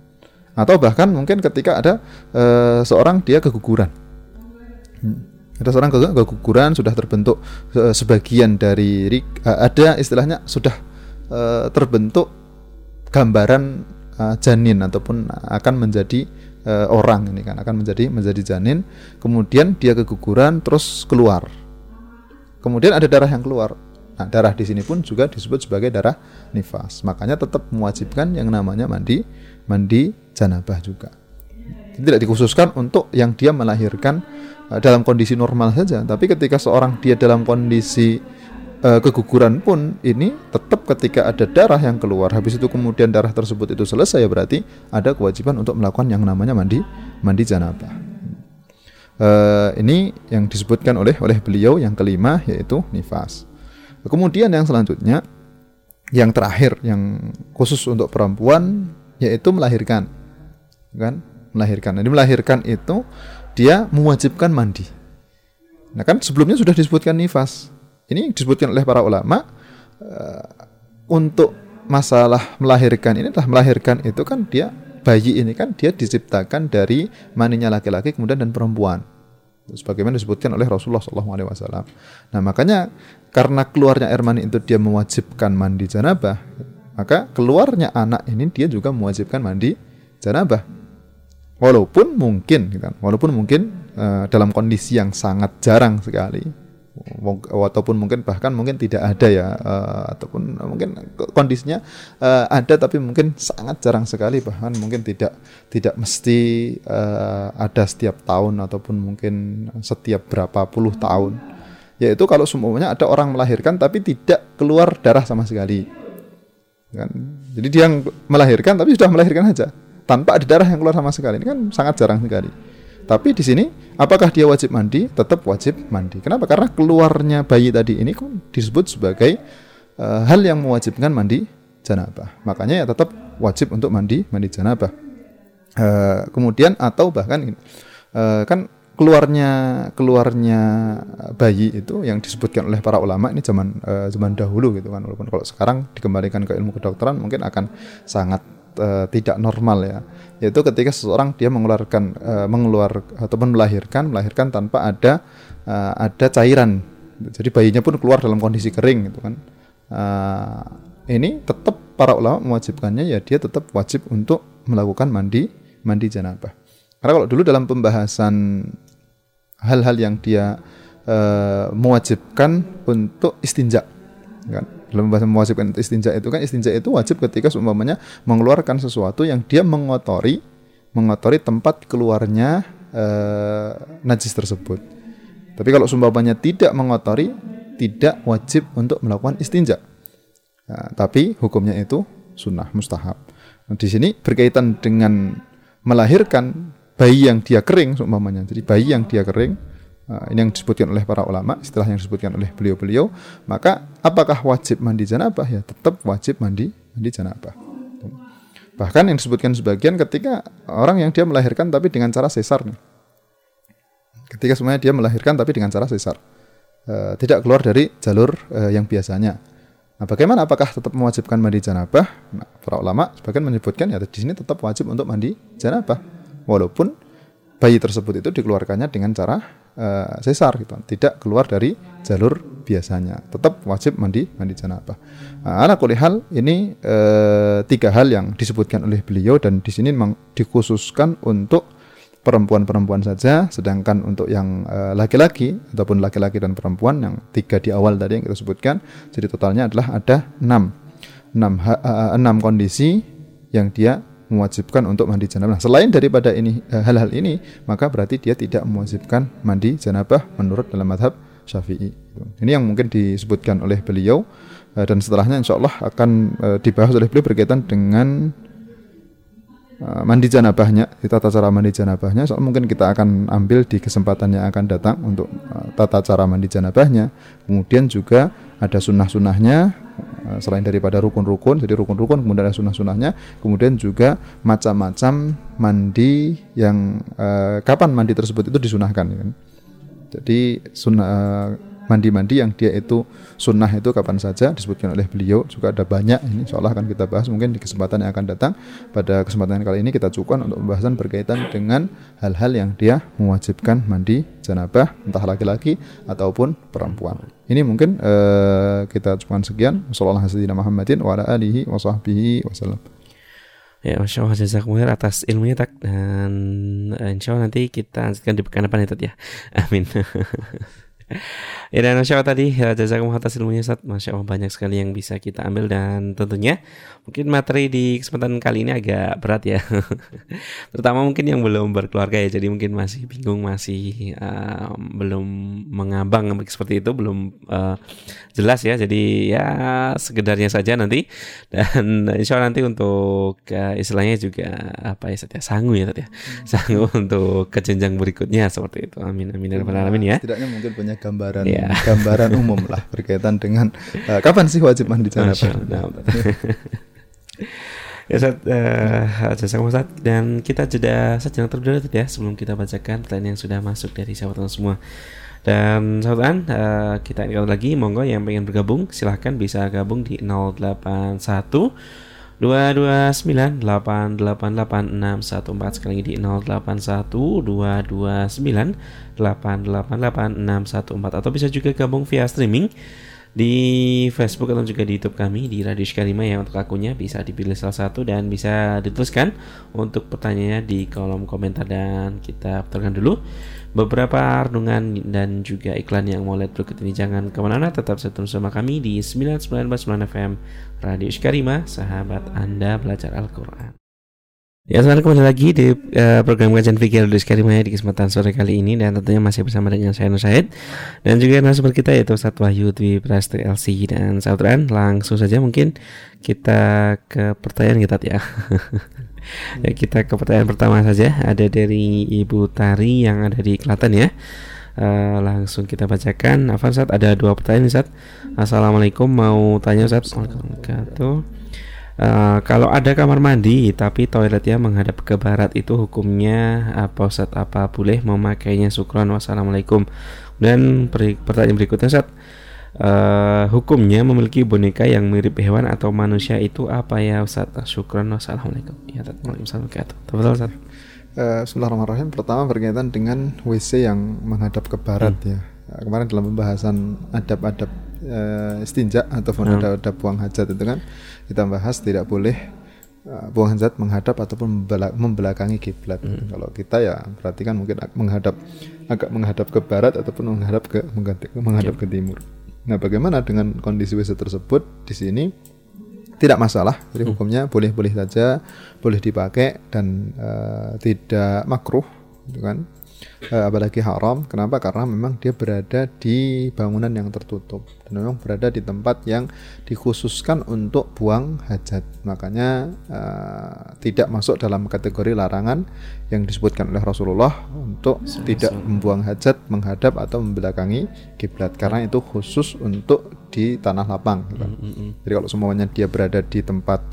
atau bahkan mungkin ketika ada uh, seorang dia keguguran hmm. ada seorang keguguran sudah terbentuk uh, sebagian dari ada istilahnya sudah terbentuk gambaran uh, janin ataupun akan menjadi uh, orang ini kan akan menjadi menjadi janin. Kemudian dia keguguran terus keluar. Kemudian ada darah yang keluar. Nah darah di sini pun juga disebut sebagai darah nifas. Makanya tetap mewajibkan yang namanya mandi mandi janabah juga. Tidak dikhususkan untuk yang dia melahirkan uh, dalam kondisi normal saja. Tapi ketika seorang dia dalam kondisi uh, keguguran pun ini tetap ketika ada darah yang keluar habis itu kemudian darah tersebut itu selesai ya berarti ada kewajiban untuk melakukan yang namanya mandi mandi janabah. Uh, ini yang disebutkan oleh oleh beliau yang kelima yaitu nifas. Kemudian yang selanjutnya yang terakhir yang khusus untuk perempuan yaitu melahirkan. Kan? Melahirkan. Jadi melahirkan itu dia mewajibkan mandi. Nah kan sebelumnya sudah disebutkan nifas. Ini disebutkan oleh para ulama uh, untuk masalah melahirkan ini adalah melahirkan itu kan dia bayi ini kan dia diciptakan dari maninya laki-laki kemudian dan perempuan sebagaimana disebutkan oleh Rasulullah SAW. Nah makanya karena keluarnya air mani itu dia mewajibkan mandi janabah, maka keluarnya anak ini dia juga mewajibkan mandi janabah. Walaupun mungkin, gitu kan, walaupun mungkin uh, dalam kondisi yang sangat jarang sekali, ataupun mungkin bahkan mungkin tidak ada ya uh, ataupun mungkin kondisinya uh, ada tapi mungkin sangat jarang sekali bahkan mungkin tidak tidak mesti uh, ada setiap tahun ataupun mungkin setiap berapa puluh tahun. Yaitu kalau semuanya ada orang melahirkan tapi tidak keluar darah sama sekali. Kan? Jadi dia melahirkan tapi sudah melahirkan saja tanpa ada darah yang keluar sama sekali. Ini kan sangat jarang sekali tapi di sini apakah dia wajib mandi? Tetap wajib mandi. Kenapa? Karena keluarnya bayi tadi ini disebut sebagai uh, hal yang mewajibkan mandi janabah. Makanya ya tetap wajib untuk mandi mandi janabah. Uh, kemudian atau bahkan uh, kan keluarnya keluarnya bayi itu yang disebutkan oleh para ulama ini zaman uh, zaman dahulu gitu kan walaupun kalau sekarang dikembalikan ke ilmu kedokteran mungkin akan sangat uh, tidak normal ya. Yaitu ketika seseorang dia mengeluarkan uh, mengeluar ataupun melahirkan melahirkan tanpa ada uh, ada cairan. Jadi bayinya pun keluar dalam kondisi kering gitu kan. Uh, ini tetap para ulama mewajibkannya ya dia tetap wajib untuk melakukan mandi mandi janabah karena kalau dulu dalam pembahasan hal-hal yang dia uh, mewajibkan untuk istinja, kan? Dalam pembahasan mewajibkan istinja itu kan istinja itu wajib ketika seumpamanya mengeluarkan sesuatu yang dia mengotori mengotori tempat keluarnya uh, najis tersebut. Tapi kalau seumpamanya tidak mengotori, tidak wajib untuk melakukan istinja. Nah, tapi hukumnya itu sunnah mustahab. Nah, di sini berkaitan dengan melahirkan bayi yang dia kering seumpamanya. Jadi bayi yang dia kering ini yang disebutkan oleh para ulama, istilah yang disebutkan oleh beliau-beliau, maka apakah wajib mandi janabah ya tetap wajib mandi mandi janabah. Bahkan yang disebutkan sebagian ketika orang yang dia melahirkan tapi dengan cara sesar. Ketika semuanya dia melahirkan tapi dengan cara sesar. Uh, tidak keluar dari jalur uh, yang biasanya. Nah, bagaimana apakah tetap mewajibkan mandi janabah? Nah, para ulama sebagian menyebutkan ya di sini tetap wajib untuk mandi janabah walaupun bayi tersebut itu dikeluarkannya dengan cara uh, sesar gitu. Tidak keluar dari jalur biasanya. Tetap wajib mandi mandi janabah nah, anak kulihal ini uh, tiga hal yang disebutkan oleh beliau dan di sini memang dikhususkan untuk perempuan-perempuan saja. Sedangkan untuk yang eh, laki-laki uh, ataupun laki-laki dan perempuan yang tiga di awal tadi yang kita sebutkan jadi totalnya adalah ada enam. Enam, enam kondisi yang dia mewajibkan untuk mandi janabah. Nah, selain daripada ini eh, hal-hal ini, maka berarti dia tidak mewajibkan mandi janabah menurut dalam madhab Syafi'i. Ini yang mungkin disebutkan oleh beliau eh, dan setelahnya insya Allah akan eh, dibahas oleh beliau berkaitan dengan mandi janabahnya, tata cara mandi janabahnya. Soal mungkin kita akan ambil di kesempatan yang akan datang untuk tata cara mandi janabahnya. Kemudian juga ada sunnah-sunnahnya, Eh, selain daripada rukun-rukun jadi rukun-rukun kemudian ada sunnah-sunnahnya kemudian juga macam-macam mandi yang uh, kapan mandi tersebut itu disunahkan kan? jadi sunnah mandi-mandi yang dia itu sunnah itu kapan saja disebutkan oleh beliau. Juga ada banyak ini seolah akan kita bahas. Mungkin di kesempatan yang akan datang pada kesempatan kali ini kita cukupkan untuk pembahasan berkaitan dengan hal-hal yang dia mewajibkan mandi janabah entah laki-laki ataupun perempuan. Ini mungkin uh, kita cukupkan sekian. Wassalamualaikum Muhammadin wa ala alihi wa wasallam. Ya, Masya Allah jazakumullah atas ilmunya tak dan uh, insya Allah nanti kita lanjutkan di pekan depan ya ya. Amin. ya dan Masya Allah tadi ya, jazakumullah atas ilmunya Ustaz. Masya Allah banyak sekali yang bisa kita ambil. Dan tentunya mungkin materi di kesempatan kali ini agak berat ya. Terutama mungkin yang belum berkeluarga ya. Jadi mungkin masih bingung masih uh, belum mengambang seperti itu belum uh, jelas ya. Jadi ya sekedarnya saja nanti. Dan insya Allah nanti untuk uh, istilahnya juga apa ya Ustaz ya sanggup ya Ustaz ya. Hmm. sanggup untuk ke jenjang berikutnya seperti itu. Amin amin ya alamin ya. setidaknya mungkin punya gambaran yeah. gambaran umum lah berkaitan dengan uh, kapan sih wajib mandi janabah. ya Ustaz, uh, jasa Ustaz dan kita jeda saja terlebih dahulu ya sebelum kita bacakan pertanyaan yang sudah masuk dari sahabat semua. Dan sahabat uh, kita ingat lagi monggo yang pengen bergabung silahkan bisa gabung di 081 dua dua sembilan delapan delapan delapan enam satu empat. Sekali lagi di nol delapan satu dua dua sembilan delapan delapan delapan enam satu empat. Atau bisa juga gabung via streaming di Facebook atau juga di YouTube kami di Radio Skalima ya untuk akunnya bisa dipilih salah satu dan bisa dituliskan untuk pertanyaannya di kolom komentar. Dan kita putarkan dulu beberapa renungan dan juga iklan yang mau lihat berikut ini jangan ke mana-mana tetap setia bersama kami di 99.9 FM Radio Iskarima sahabat Anda belajar Al-Quran Ya, selamat kembali lagi di uh, program kajian fikir di Skarimaya di kesempatan sore kali ini dan tentunya masih bersama dengan saya Nur Syed dan juga narasumber kita yaitu Ustaz Wahyu Dwi Prasto LC dan Saudran langsung saja mungkin kita ke pertanyaan kita ya. ya kita ke pertanyaan pertama saja ada dari Ibu Tari yang ada di Klaten ya. Uh, langsung kita bacakan. Apa Ustaz? Ada dua pertanyaan Ustaz. Assalamualaikum mau tanya Ustaz. Waalaikumsalam Uh, kalau ada kamar mandi tapi toiletnya menghadap ke barat itu hukumnya apa Ustaz? Apa boleh memakainya? Syukron wassalamualaikum. Dan pertanyaan berikutnya Ustaz, uh, hukumnya memiliki boneka yang mirip hewan atau manusia itu apa ya Ustaz? Syukron wassalamualaikum. Ya, Waalaikumsalam warahmatullahi uh, Bismillahirrahmanirrahim. Pertama berkaitan dengan WC yang menghadap ke barat hmm. ya. Kemarin dalam pembahasan adab-adab uh, istinja ataupun hmm. adab-adab buang hajat itu kan kita bahas tidak boleh buang hajat menghadap ataupun membelakangi kiblat. Hmm. Kalau kita ya berarti kan mungkin menghadap agak menghadap ke barat ataupun menghadap ke menghadap ke timur. Nah, bagaimana dengan kondisi WC tersebut di sini? Tidak masalah, jadi hmm. hukumnya boleh-boleh saja, boleh dipakai dan uh, tidak makruh, gitu kan? Uh, apalagi haram. Kenapa? Karena memang dia berada di bangunan yang tertutup dan memang berada di tempat yang dikhususkan untuk buang hajat. Makanya uh, tidak masuk dalam kategori larangan yang disebutkan oleh Rasulullah untuk Sama-sama. tidak membuang hajat menghadap atau membelakangi kiblat karena itu khusus untuk di tanah lapang. Gitu. Mm -hmm. Jadi kalau semuanya dia berada di tempat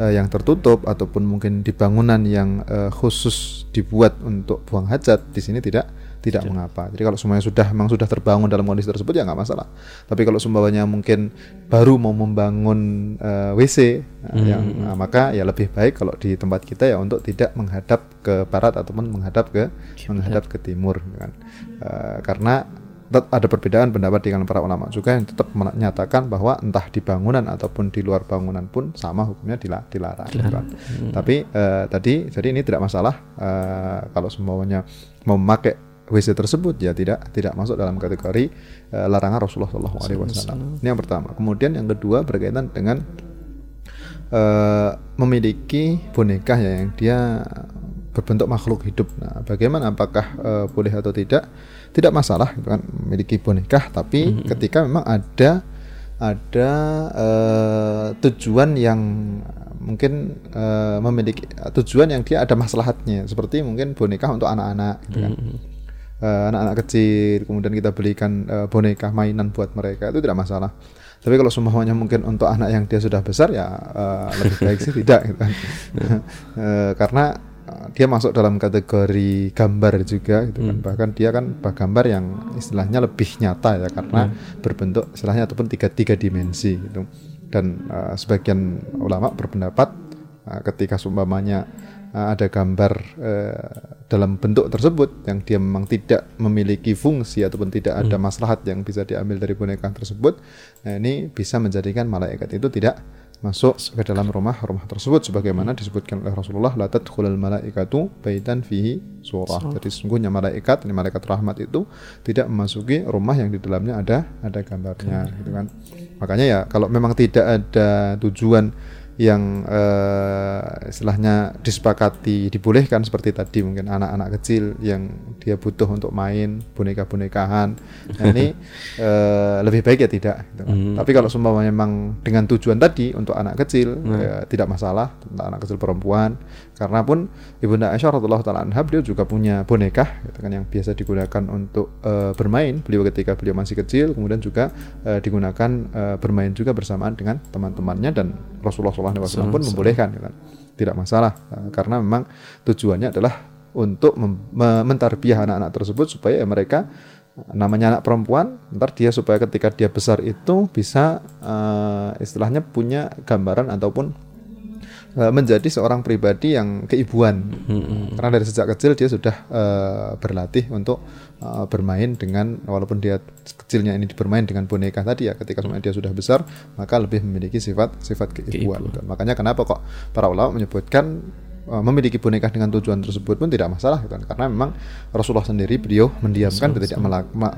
uh, yang tertutup ataupun mungkin di bangunan yang uh, khusus dibuat untuk buang hajat di sini tidak tidak ya. mengapa. Jadi kalau semuanya sudah memang sudah terbangun dalam kondisi tersebut ya nggak masalah. Tapi kalau sumbawanya mungkin baru mau membangun uh, WC hmm. yang uh, maka ya lebih baik kalau di tempat kita ya untuk tidak menghadap ke barat ataupun menghadap ke menghadap ke timur kan. Uh, karena ada perbedaan pendapat di kalangan para ulama juga yang tetap menyatakan bahwa entah di bangunan ataupun di luar bangunan pun sama hukumnya dilarang. dilarang. dilarang. Hmm. Tapi uh, tadi jadi ini tidak masalah uh, kalau semuanya memakai WC tersebut ya tidak tidak masuk dalam kategori uh, larangan Rasulullah SAW. Ini yang pertama. Kemudian yang kedua berkaitan dengan uh, memiliki boneka ya yang dia berbentuk makhluk hidup. Nah, bagaimana apakah uh, boleh atau tidak? Tidak masalah gitu kan memiliki boneka, tapi mm-hmm. ketika memang ada ada uh, tujuan yang mungkin uh, memiliki tujuan yang dia ada maslahatnya, seperti mungkin boneka untuk anak-anak gitu kan. Mm-hmm. Uh, anak-anak kecil, kemudian kita belikan uh, boneka mainan buat mereka itu tidak masalah. Tapi kalau semuanya mungkin untuk anak yang dia sudah besar ya uh, lebih baik sih tidak gitu kan. uh, karena dia masuk dalam kategori gambar juga gitu kan. Hmm. Bahkan dia kan gambar yang istilahnya lebih nyata ya karena hmm. berbentuk istilahnya ataupun tiga tiga dimensi gitu. Dan uh, sebagian ulama berpendapat uh, ketika sumpamanya uh, ada gambar uh, dalam bentuk tersebut yang dia memang tidak memiliki fungsi ataupun tidak ada hmm. maslahat yang bisa diambil dari boneka tersebut, nah ini bisa menjadikan malaikat itu tidak masuk ke dalam rumah rumah tersebut sebagaimana disebutkan oleh Rasulullah la tadkhulul malaikatu baitan fihi surah. Jadi sungguhnya malaikat, ini malaikat rahmat itu tidak memasuki rumah yang di dalamnya ada ada gambarnya gitu kan. Makanya ya kalau memang tidak ada tujuan yang uh, istilahnya disepakati dibolehkan seperti tadi mungkin anak-anak kecil yang dia butuh untuk main boneka-bonekahan nah ini uh, lebih baik ya tidak gitu kan. mm. tapi kalau semua memang dengan tujuan tadi untuk anak kecil mm. ya, tidak masalah untuk anak kecil perempuan karena pun ibunda Aisyah radhiallahu taala anha beliau juga punya boneka gitu kan yang biasa digunakan untuk uh, bermain beliau ketika beliau masih kecil kemudian juga uh, digunakan uh, bermain juga bersamaan dengan teman-temannya dan Rasulullah SAW pun membolehkan kan tidak masalah. Uh, karena memang tujuannya adalah untuk mentarbiah anak-anak tersebut supaya mereka namanya anak perempuan ntar dia supaya ketika dia besar itu bisa uh, istilahnya punya gambaran ataupun Eh, menjadi seorang pribadi yang keibuan hmm. karena dari sejak kecil dia sudah uh, berlatih untuk uh, bermain dengan walaupun dia kecilnya ini bermain dengan boneka tadi ya ketika semuanya dia sudah besar maka lebih memiliki sifat sifat keibuan Keibu. makanya kenapa kok para ulama menyebutkan memiliki boneka dengan tujuan tersebut pun tidak masalah gitu kan karena memang Rasulullah sendiri beliau mendiamkan dan tidak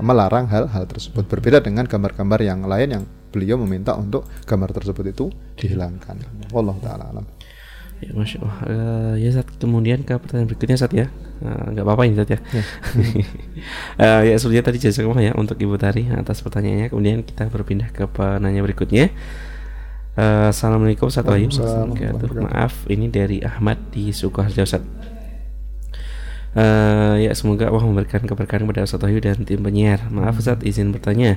melarang hal-hal tersebut berbeda dengan gambar-gambar yang lain yang beliau meminta untuk gambar tersebut itu dihilangkan. Allah taala alam. Ya, Masya Allah. Uh, ya saat kemudian ke pertanyaan berikutnya saat ya. Uh, nggak apa-apa ini saat ya. Ya, uh, ya sebelumnya tadi jasa ya untuk Ibu Tari atas pertanyaannya. Kemudian kita berpindah ke penanya berikutnya. Uh, Assalamualaikum Ustaz Wahyu. Maaf, ini dari Ahmad di Sukoharjo Ustaz. Uh, ya semoga Allah memberikan keberkahan kepada Ustaz Wahyu dan tim penyiar. Maaf Ustaz izin bertanya.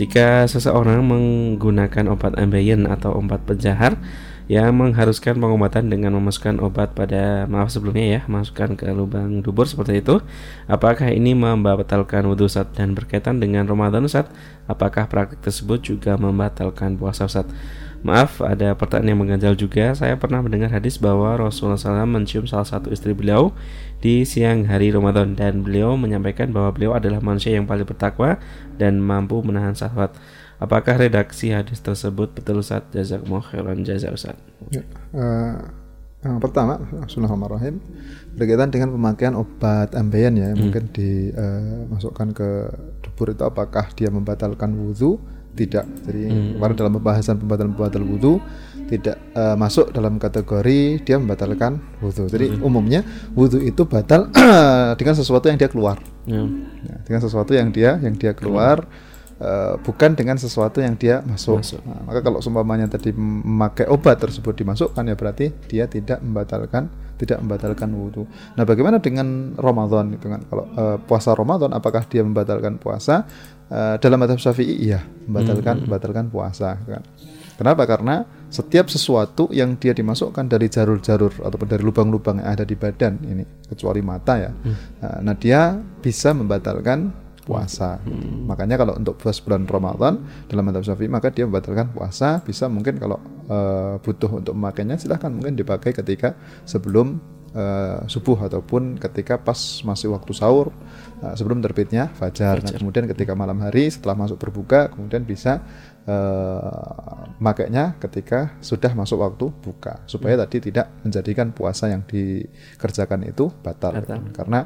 Jika seseorang menggunakan obat ambeien atau obat penjahar yang mengharuskan pengobatan dengan memasukkan obat pada maaf sebelumnya ya masukkan ke lubang dubur seperti itu apakah ini membatalkan wudhu Ustaz dan berkaitan dengan Ramadan Ustaz apakah praktik tersebut juga membatalkan puasa Ustaz Maaf, ada pertanyaan yang mengganjal juga. Saya pernah mendengar hadis bahwa Rasulullah SAW mencium salah satu istri beliau di siang hari Ramadan dan beliau menyampaikan bahwa beliau adalah manusia yang paling bertakwa dan mampu menahan syahwat. Apakah redaksi hadis tersebut betul Ustaz? Jazakumullah khairan jazak Ustaz. Ya, uh, yang pertama, Bismillahirrahmanirrahim berkaitan dengan pemakaian obat ambeien ya, hmm. mungkin dimasukkan uh, ke dubur itu apakah dia membatalkan wudhu? Tidak. Jadi hmm. kemarin dalam pembahasan pembatalan pembatal wudhu tidak uh, masuk dalam kategori dia membatalkan wudhu. Jadi hmm. umumnya wudhu itu batal dengan sesuatu yang dia keluar. Hmm. Ya, dengan sesuatu yang dia yang dia keluar. Hmm Uh, bukan dengan sesuatu yang dia masuk. masuk. Nah, maka kalau seumpamanya tadi memakai obat tersebut dimasukkan ya berarti dia tidak membatalkan tidak membatalkan wudhu. Nah, bagaimana dengan Ramadan itu kan? Kalau uh, puasa Ramadan apakah dia membatalkan puasa? Uh, dalam madhab Syafi'i iya, membatalkan hmm. membatalkan puasa kan. Kenapa? Karena setiap sesuatu yang dia dimasukkan dari jarur-jarur ataupun dari lubang-lubang yang ada di badan ini kecuali mata ya. Hmm. Nah, dia bisa membatalkan puasa. Hmm. Makanya kalau untuk puasa bulan Ramadan dalam mata Syafi'i maka dia membatalkan puasa. Bisa mungkin kalau uh, butuh untuk memakainya silahkan mungkin dipakai ketika sebelum uh, subuh ataupun ketika pas masih waktu sahur uh, sebelum terbitnya fajar. Nah, kemudian ketika malam hari setelah masuk berbuka kemudian bisa uh, makainya ketika sudah masuk waktu buka supaya hmm. tadi tidak menjadikan puasa yang dikerjakan itu batal, batal. karena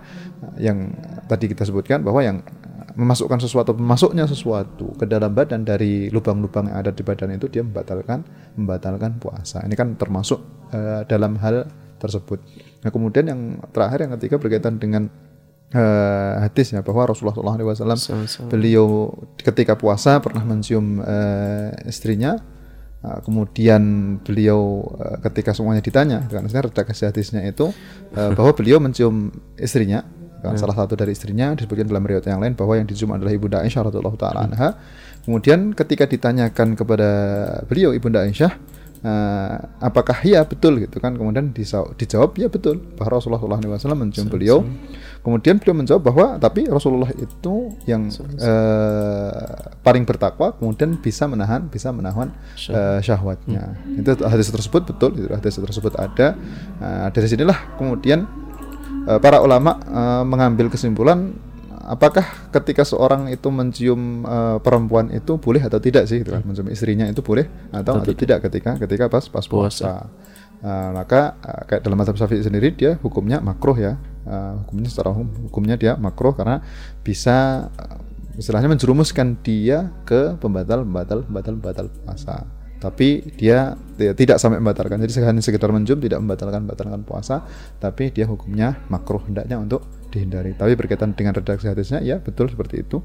yang tadi kita sebutkan bahwa yang memasukkan sesuatu memasuknya sesuatu ke dalam badan dari lubang-lubang yang ada di badan itu dia membatalkan membatalkan puasa ini kan termasuk uh, dalam hal tersebut nah kemudian yang terakhir yang ketiga berkaitan dengan uh, hadis ya bahwa Rasulullah SAW beliau ketika puasa pernah mencium uh, istrinya Uh, kemudian beliau uh, ketika semuanya ditanya, karena sebenarnya redaksi hadisnya itu uh, bahwa beliau mencium istrinya Kan? Salah satu dari istrinya disebutkan dalam riwayat yang lain bahwa yang dicium adalah ibunda Aisyah radhiyallahu taala anha. Kemudian ketika ditanyakan kepada beliau ibunda Aisyah, uh, apakah iya betul gitu kan? Kemudian dijawab ya betul bahwa Rasulullah SAW mencium beliau. Kemudian beliau menjawab bahwa tapi Rasulullah itu yang uh, paling bertakwa, kemudian bisa menahan bisa menahan uh, syahwatnya. Hmm. Itu hadis tersebut betul, itu hadis tersebut ada. Uh, dari sinilah kemudian uh, para ulama uh, mengambil kesimpulan apakah ketika seorang itu mencium uh, perempuan itu boleh atau tidak sih gitu kan mencium istrinya itu boleh atau atau, atau tidak ketika ketika pas pas puasa. Uh, maka uh, kayak dalam mazhab Syafi'i sendiri dia hukumnya makruh ya. Uh, hukumnya secara hukum hukumnya dia makruh karena bisa uh, istilahnya menjerumuskan dia ke pembatal pembatal pembatal pembatal puasa tapi dia, dia tidak sampai membatalkan. Jadi hanya sekedar mencium tidak membatalkan membatalkan puasa, tapi dia hukumnya makruh hendaknya untuk dihindari. Tapi berkaitan dengan redaksi hadisnya, ya betul seperti itu.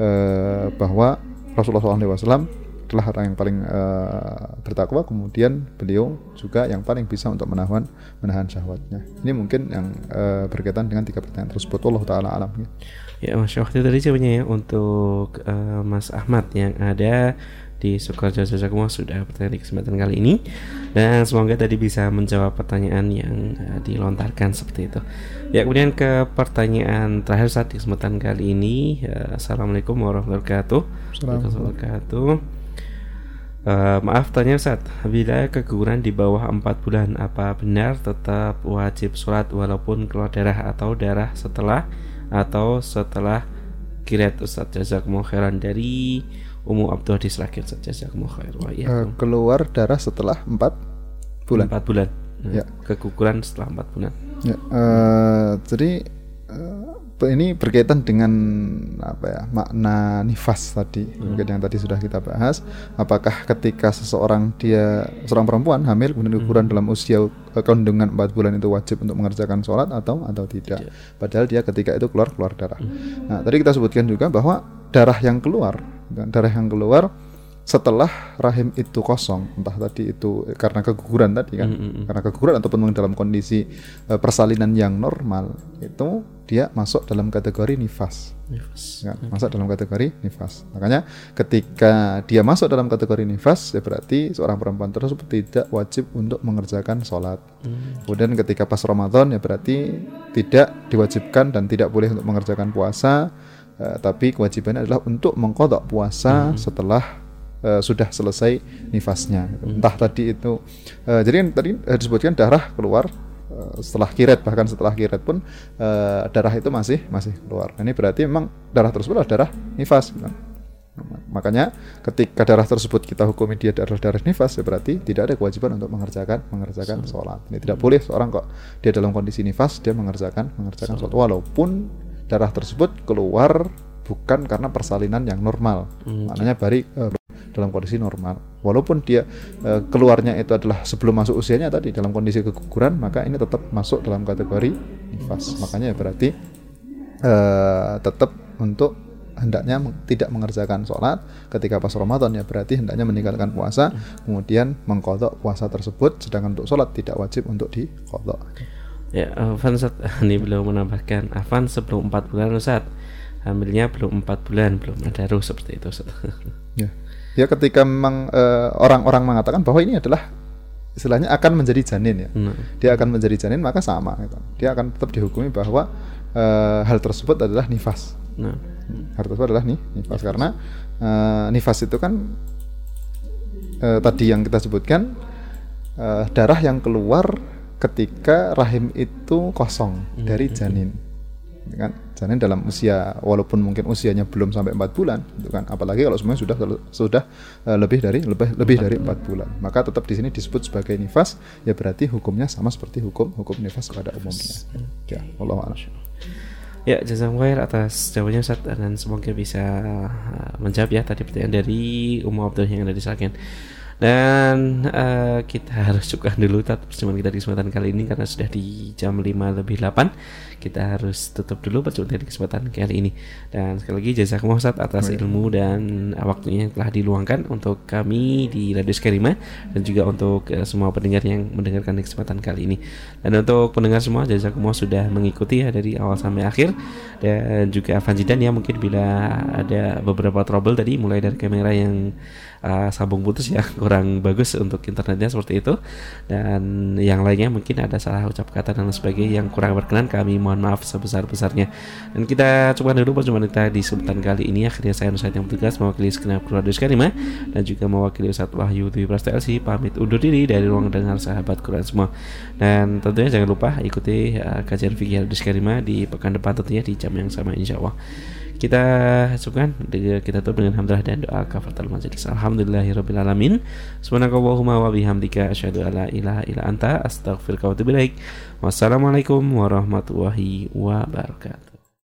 Eh, bahwa Rasulullah SAW adalah orang yang paling uh, bertakwa. Kemudian beliau juga yang paling bisa untuk menahan menahan syahwatnya. Ini mungkin yang uh, berkaitan dengan tiga pertanyaan tersebut. Allah taala alam ya. Ya masya Allah tadi jawabannya ya untuk uh, Mas Ahmad yang ada di Sukoharjo Jazakumullah sudah bertanya di kesempatan kali ini dan semoga tadi bisa menjawab pertanyaan yang uh, dilontarkan seperti itu. Ya kemudian ke pertanyaan terakhir saat di kesempatan kali ini. Uh, Assalamualaikum warahmatullahi wabarakatuh. Assalamualaikum warahmatullahi wabarakatuh. Uh, maaf tanya saat bila keguguran di bawah 4 bulan apa benar tetap wajib sholat walaupun keluar darah atau darah setelah atau setelah kirat Ustaz jazakumullah khairan dari Umu Abdul di Selakir saja khair. Wa uh, keluar darah setelah empat bulan. Empat bulan. Nah, ya. Keguguran setelah empat bulan. Ya uh, jadi uh, ini berkaitan dengan apa ya makna nifas tadi hmm. yang tadi sudah kita bahas apakah ketika seseorang dia seorang perempuan hamil kemudian ukuran hmm. dalam usia kandungan empat bulan itu wajib untuk mengerjakan sholat atau atau tidak padahal dia ketika itu keluar keluar darah hmm. nah tadi kita sebutkan juga bahwa darah yang keluar darah yang keluar setelah rahim itu kosong, entah tadi itu karena keguguran tadi kan, Mm-mm. karena keguguran ataupun dalam kondisi eh, persalinan yang normal, itu dia masuk dalam kategori nifas. Nifas. Ya, masuk dalam kategori nifas. Makanya ketika dia masuk dalam kategori nifas, ya berarti seorang perempuan tersebut tidak wajib untuk mengerjakan sholat. Kemudian ketika pas Ramadan, ya berarti tidak diwajibkan dan tidak boleh untuk mengerjakan puasa, eh, tapi kewajibannya adalah untuk mengkodok puasa setelah eh, sudah selesai nifasnya. Entah tadi itu, eh, jadi tadi eh, disebutkan darah keluar setelah kiret bahkan setelah kiret pun eh, darah itu masih masih keluar. Nah, ini berarti memang darah tersebut adalah darah nifas. kan? Makanya ketika darah tersebut kita hukumi dia adalah darah nifas, ya berarti tidak ada kewajiban untuk mengerjakan mengerjakan sholat. Ini tidak boleh seorang kok dia dalam kondisi nifas dia mengerjakan mengerjakan sholat walaupun darah tersebut keluar bukan karena persalinan yang normal. Maknanya bari eh, dalam kondisi normal. Walaupun dia eh, keluarnya itu adalah sebelum masuk usianya tadi dalam kondisi keguguran, maka ini tetap masuk dalam kategori nifas. Makanya ya berarti eh, tetap untuk hendaknya tidak mengerjakan sholat ketika pas Ramadan ya berarti hendaknya meninggalkan puasa kemudian mengkodok puasa tersebut sedangkan untuk sholat tidak wajib untuk dikodok Ya, Afan Ustaz, ini belum menambahkan Afan sebelum 4 bulan Ustaz. Hamilnya belum 4 bulan, belum ada ruh seperti itu Ustaz. ya ya ketika memang eh, orang-orang mengatakan bahwa ini adalah istilahnya akan menjadi janin ya. Nah, dia akan menjadi janin maka sama gitu. dia akan tetap dihukumi bahwa eh, hal tersebut adalah nifas. Nah, hal tersebut adalah nih nifas. Karena eh, nifas itu kan eh, tadi yang kita sebutkan eh, darah yang keluar ketika rahim itu kosong dari janin. Kan janin dalam usia walaupun mungkin usianya belum sampai empat bulan gitu kan apalagi kalau semuanya sudah sudah eh, lebih dari lebih lebih dari empat bulan maka tetap di sini disebut sebagai nifas ya berarti hukumnya sama seperti hukum hukum nifas pada umumnya ya Allah. Ya, jazakumullah atas jawabannya Ustaz dan semoga bisa uh, menjawab ya tadi pertanyaan dari Ummu Abdul yang ada di Sragen. Dan uh, kita harus cukupkan dulu perjumpaan kita di kesempatan kali ini karena sudah di jam 5 lebih 8 kita harus tutup dulu perjumpaan di kesempatan kali ini. Dan sekali lagi jazakumullah Ustaz atas ilmu dan waktunya yang telah diluangkan untuk kami di Radio Skarima dan juga untuk uh, semua pendengar yang mendengarkan di kesempatan kali ini. Dan untuk pendengar semua jazakumullah sudah mengikuti ya dari awal sampai akhir dan juga Fanjidan ya mungkin bila ada beberapa trouble tadi mulai dari kamera yang uh, sambung putus ya. Kurang bagus untuk internetnya seperti itu. Dan yang lainnya mungkin ada salah ucap kata dan sebagainya yang kurang berkenan kami mohon maaf sebesar besarnya dan kita coba dulu perjumpaan kita di kesempatan kali ini. Akhirnya saya Nusayat yang bertugas mewakili segenap Radio Skarima dan juga mewakili Ustadz Wahyu Dwi Prasetyo LC pamit undur diri dari ruang dengar sahabat Quran semua. Dan tentunya jangan lupa ikuti uh, kajian fikih Radio Skarima di pekan depan tentunya di jam yang sama insya Allah kita cukupkan kita tutup dengan hamdalah dan doa kafaratul majelis alhamdulillahirabbil alamin. Subhanakallahumma wa bihamdika asyhadu alla ilaha illa anta astaghfiruka wa atubu ilaik. Wassalamualaikum warahmatullahi wabarakatuh